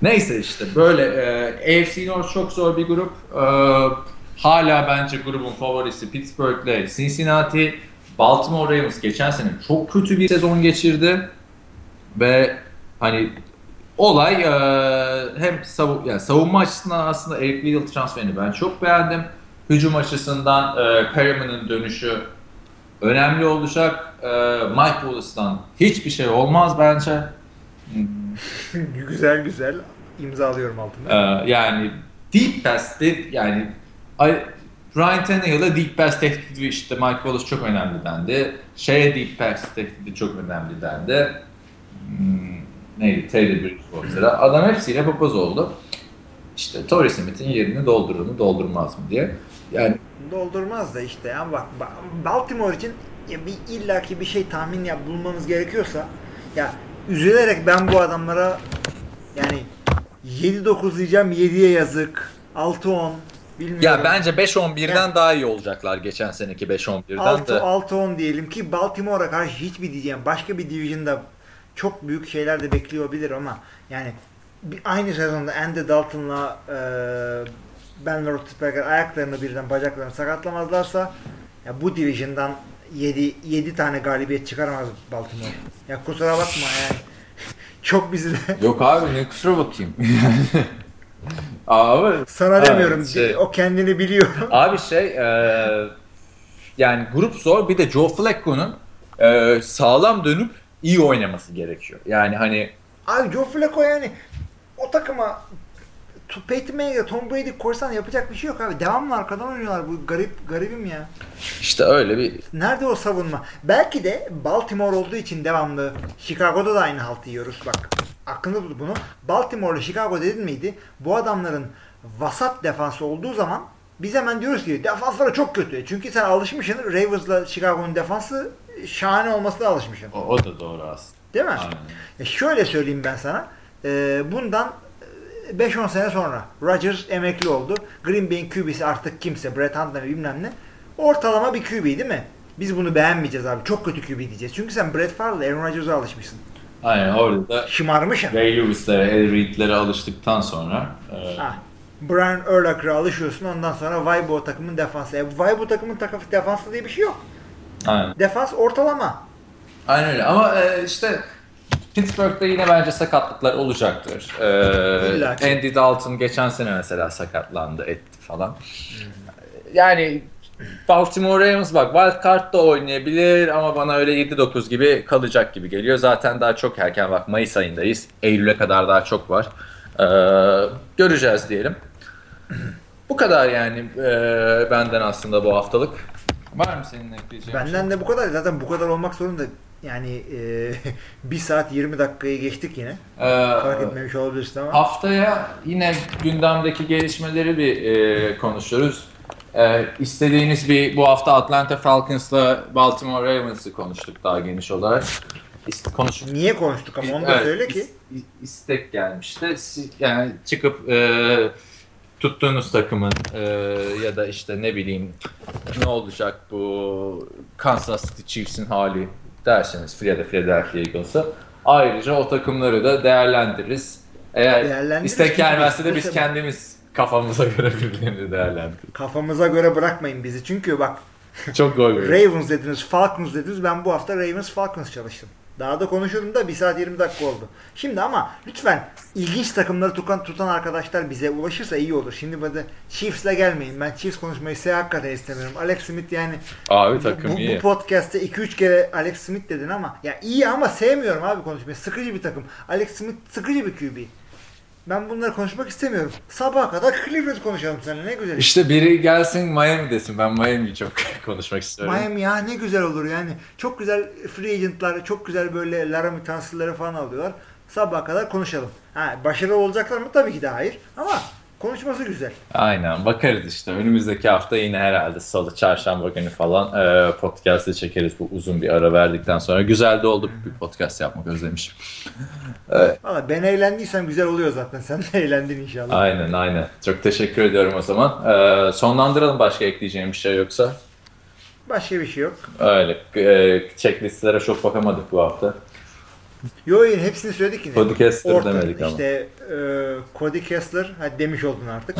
Neyse işte böyle e, AFC North çok zor bir grup. E, hala bence grubun favorisi Pittsburgh'le Cincinnati. Baltimore Ravens geçen sene çok kötü bir sezon geçirdi. Ve hani olay e, hem savu yani savunma açısından aslında Eric Weddle transferini ben çok beğendim. Hücum açısından e, Perriman'ın dönüşü önemli olacak. Ee, Mike Wallace'dan hiçbir şey olmaz bence. güzel güzel imzalıyorum altında. Ee, yani deep pass'te yani ay- Ryan Tannehill'a deep pass tehdidi işte Mike Wallace çok önemli dendi. Şeye deep pass tehdidi çok önemli dendi. Hmm, neydi? Taylor Bridgewater'a. Adam hepsiyle papaz oldu. İşte Torrey Smith'in yerini doldurur mu doldurmaz mı diye. Yani Doldurmaz da işte ya bak ba- Baltimore için ya bir illaki bir şey tahmin yap bulmamız gerekiyorsa ya üzülerek ben bu adamlara yani 7-9 diyeceğim 7'ye yazık 6-10 bilmiyorum. ya bence 5-11'den Ya. daha iyi olacaklar geçen seneki 5-11'den 6 de. 6-10 diyelim ki Baltimore'a karşı hiçbir diyeceğim başka bir division'da çok büyük şeyler de bekliyor olabilir ama yani bir, aynı sezonda Andy Dalton'la e, Ben Roethlisberger ayaklarını birden bacaklarını sakatlamazlarsa ya bu division'dan 7 7 tane galibiyet çıkaramaz Baltimore. Ya kusura bakma yani. Çok bizi de Yok abi ne kusura bakayım. abi sana Evet, demiyorum. şey- O kendini biliyor. Abi şey e, yani grup zor bir de Joe Flacco'nun e, sağlam dönüp iyi oynaması gerekiyor. Yani hani Abi Joe Flacco yani o takıma To- Peyton Manning'e Tom Brady koysan yapacak bir şey yok abi. Devamlı arkadan oynuyorlar. Bu garip garibim ya. işte öyle bir Nerede o savunma? Belki de Baltimore olduğu için devamlı Chicago'da da aynı haltı yiyoruz. Bak aklında tut bunu. Baltimore'la Chicago dedin miydi? Bu adamların vasat defansı olduğu zaman biz hemen diyoruz ki defansları çok kötü. Çünkü sen alışmışsın Ravens'la Chicago'nun defansı şahane olmasına alışmışsın. o, o da doğru aslında. Değil mi? Aynen. E şöyle söyleyeyim ben sana. Ee, bundan e, 5-10 sene sonra Rodgers emekli oldu. Green Bay'in QB'si artık kimse. Brett Hundley bilmem ne. Ortalama bir QB değil mi? Biz bunu beğenmeyeceğiz abi. Çok kötü QB diyeceğiz. Çünkü sen Brett Favre'la Aaron Rodgers'a alışmışsın. Aynen orada da Şımarmışsın. Ray Lewis'lere, Ed Reed'lere alıştıktan sonra e, Ha. Brian Urlacher'a alışıyorsun. Ondan sonra vay bu takımın defansı. E, vay bu takımın takım defansı diye bir şey yok. Aynen. Defans ortalama. Aynen öyle ama e, işte Pittsburgh'da yine bence sakatlıklar olacaktır. E, ki. Andy Dalton geçen sene mesela sakatlandı etti falan. Yani Baltimore Ravens bak wild card da oynayabilir ama bana öyle 7-9 gibi kalacak gibi geliyor. Zaten daha çok erken bak Mayıs ayındayız. Eylül'e kadar daha çok var. E, göreceğiz diyelim. Bu kadar yani e, benden aslında bu haftalık. Var mı senin ekleyeceğin bir şey? Benden de bu kadar. Zaten bu kadar olmak zorunda. Yani e, 1 saat 20 dakikayı geçtik yine. Ee, Fark etmemiş olabilirsin ama. Haftaya yine gündemdeki gelişmeleri bir e, konuşuruz. E, istediğiniz bir bu hafta Atlanta Falcons'la Baltimore Ravens'ı konuştuk daha geniş olarak. İst, konuştuk. Niye konuştuk ama onu da Evet, söyle ki. is- istek gelmişti. Yani çıkıp e, tuttuğunuz takımın e, ya da işte ne bileyim ne olacak bu Kansas City Chiefs'in hali derseniz ya da Philadelphia Eagles'a ayrıca o takımları da değerlendiririz. Eğer Değerlendiririz istek gelmezse de biz- kendimiz kafamıza göre birilerini değerlendiririz. Kafamıza göre bırakmayın bizi. Çünkü bak Çok gol. Ravens dediniz, Falcons dediniz. Ben bu hafta Ravens Falcons çalıştım. Daha da konuşurum da 1 saat 20 dakika oldu. Şimdi ama lütfen ilginç takımları tutan, tutan arkadaşlar bize ulaşırsa iyi olur. Şimdi bana Chiefs'le gelmeyin. Ben Chiefs konuşmayı size hakikaten istemiyorum. Alex Smith yani Abi bu, takım bu, iyi. bu podcast'te 2-3 kere Alex Smith dedin ama ya iyi ama sevmiyorum abi konuşmayı. Sıkıcı bir takım. Alex Smith sıkıcı bir QB. Ben bunları konuşmak istemiyorum. Sabaha kadar Cleveland konuşalım seninle ne güzel. İşte biri gelsin Miami desin. Ben Miami'yi çok konuşmak istiyorum. Miami ya ne güzel olur yani. Çok güzel free agentlar, çok güzel böyle Laramie transferleri falan alıyorlar. Sabaha kadar konuşalım. Ha, başarılı olacaklar mı? Tabii ki de hayır. Ama konuşması güzel. Aynen bakarız işte. Önümüzdeki hafta yine herhalde salı, çarşamba günü falan e, podcast'ı çekeriz bu uzun bir ara verdikten sonra. Güzel de oldu bir podcast yapmak özlemişim. Valla ben eğlendiysem güzel oluyor zaten. Sen de eğlendin inşallah. Aynen aynen. Çok teşekkür ediyorum o zaman. E, sonlandıralım başka ekleyeceğim bir şey yoksa. Başka bir şey yok. Öyle. E, checklistlere çok bakamadık bu hafta. Yo yine hepsini söyledik yine. Podcaster Orta, demedik ama. İşte e, Cody Kessler, hadi demiş oldun artık.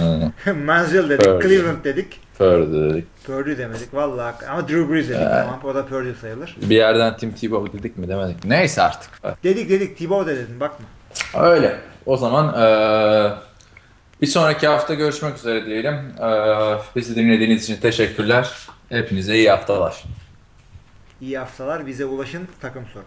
Manziel dedik, Purdy. Cleveland dedik. Purdy dedik. Purdy demedik vallahi ama Drew Brees dedik tamam o da Purdy sayılır. Bir yerden Tim Tebow dedik mi demedik. Neyse artık. Dedik dedik Tebow de dedin bakma. Öyle. O zaman eee, bir sonraki hafta görüşmek üzere diyelim. Eee, bizi dinlediğiniz için teşekkürler. Hepinize iyi haftalar. İyi haftalar. Bize ulaşın. Takım sorun.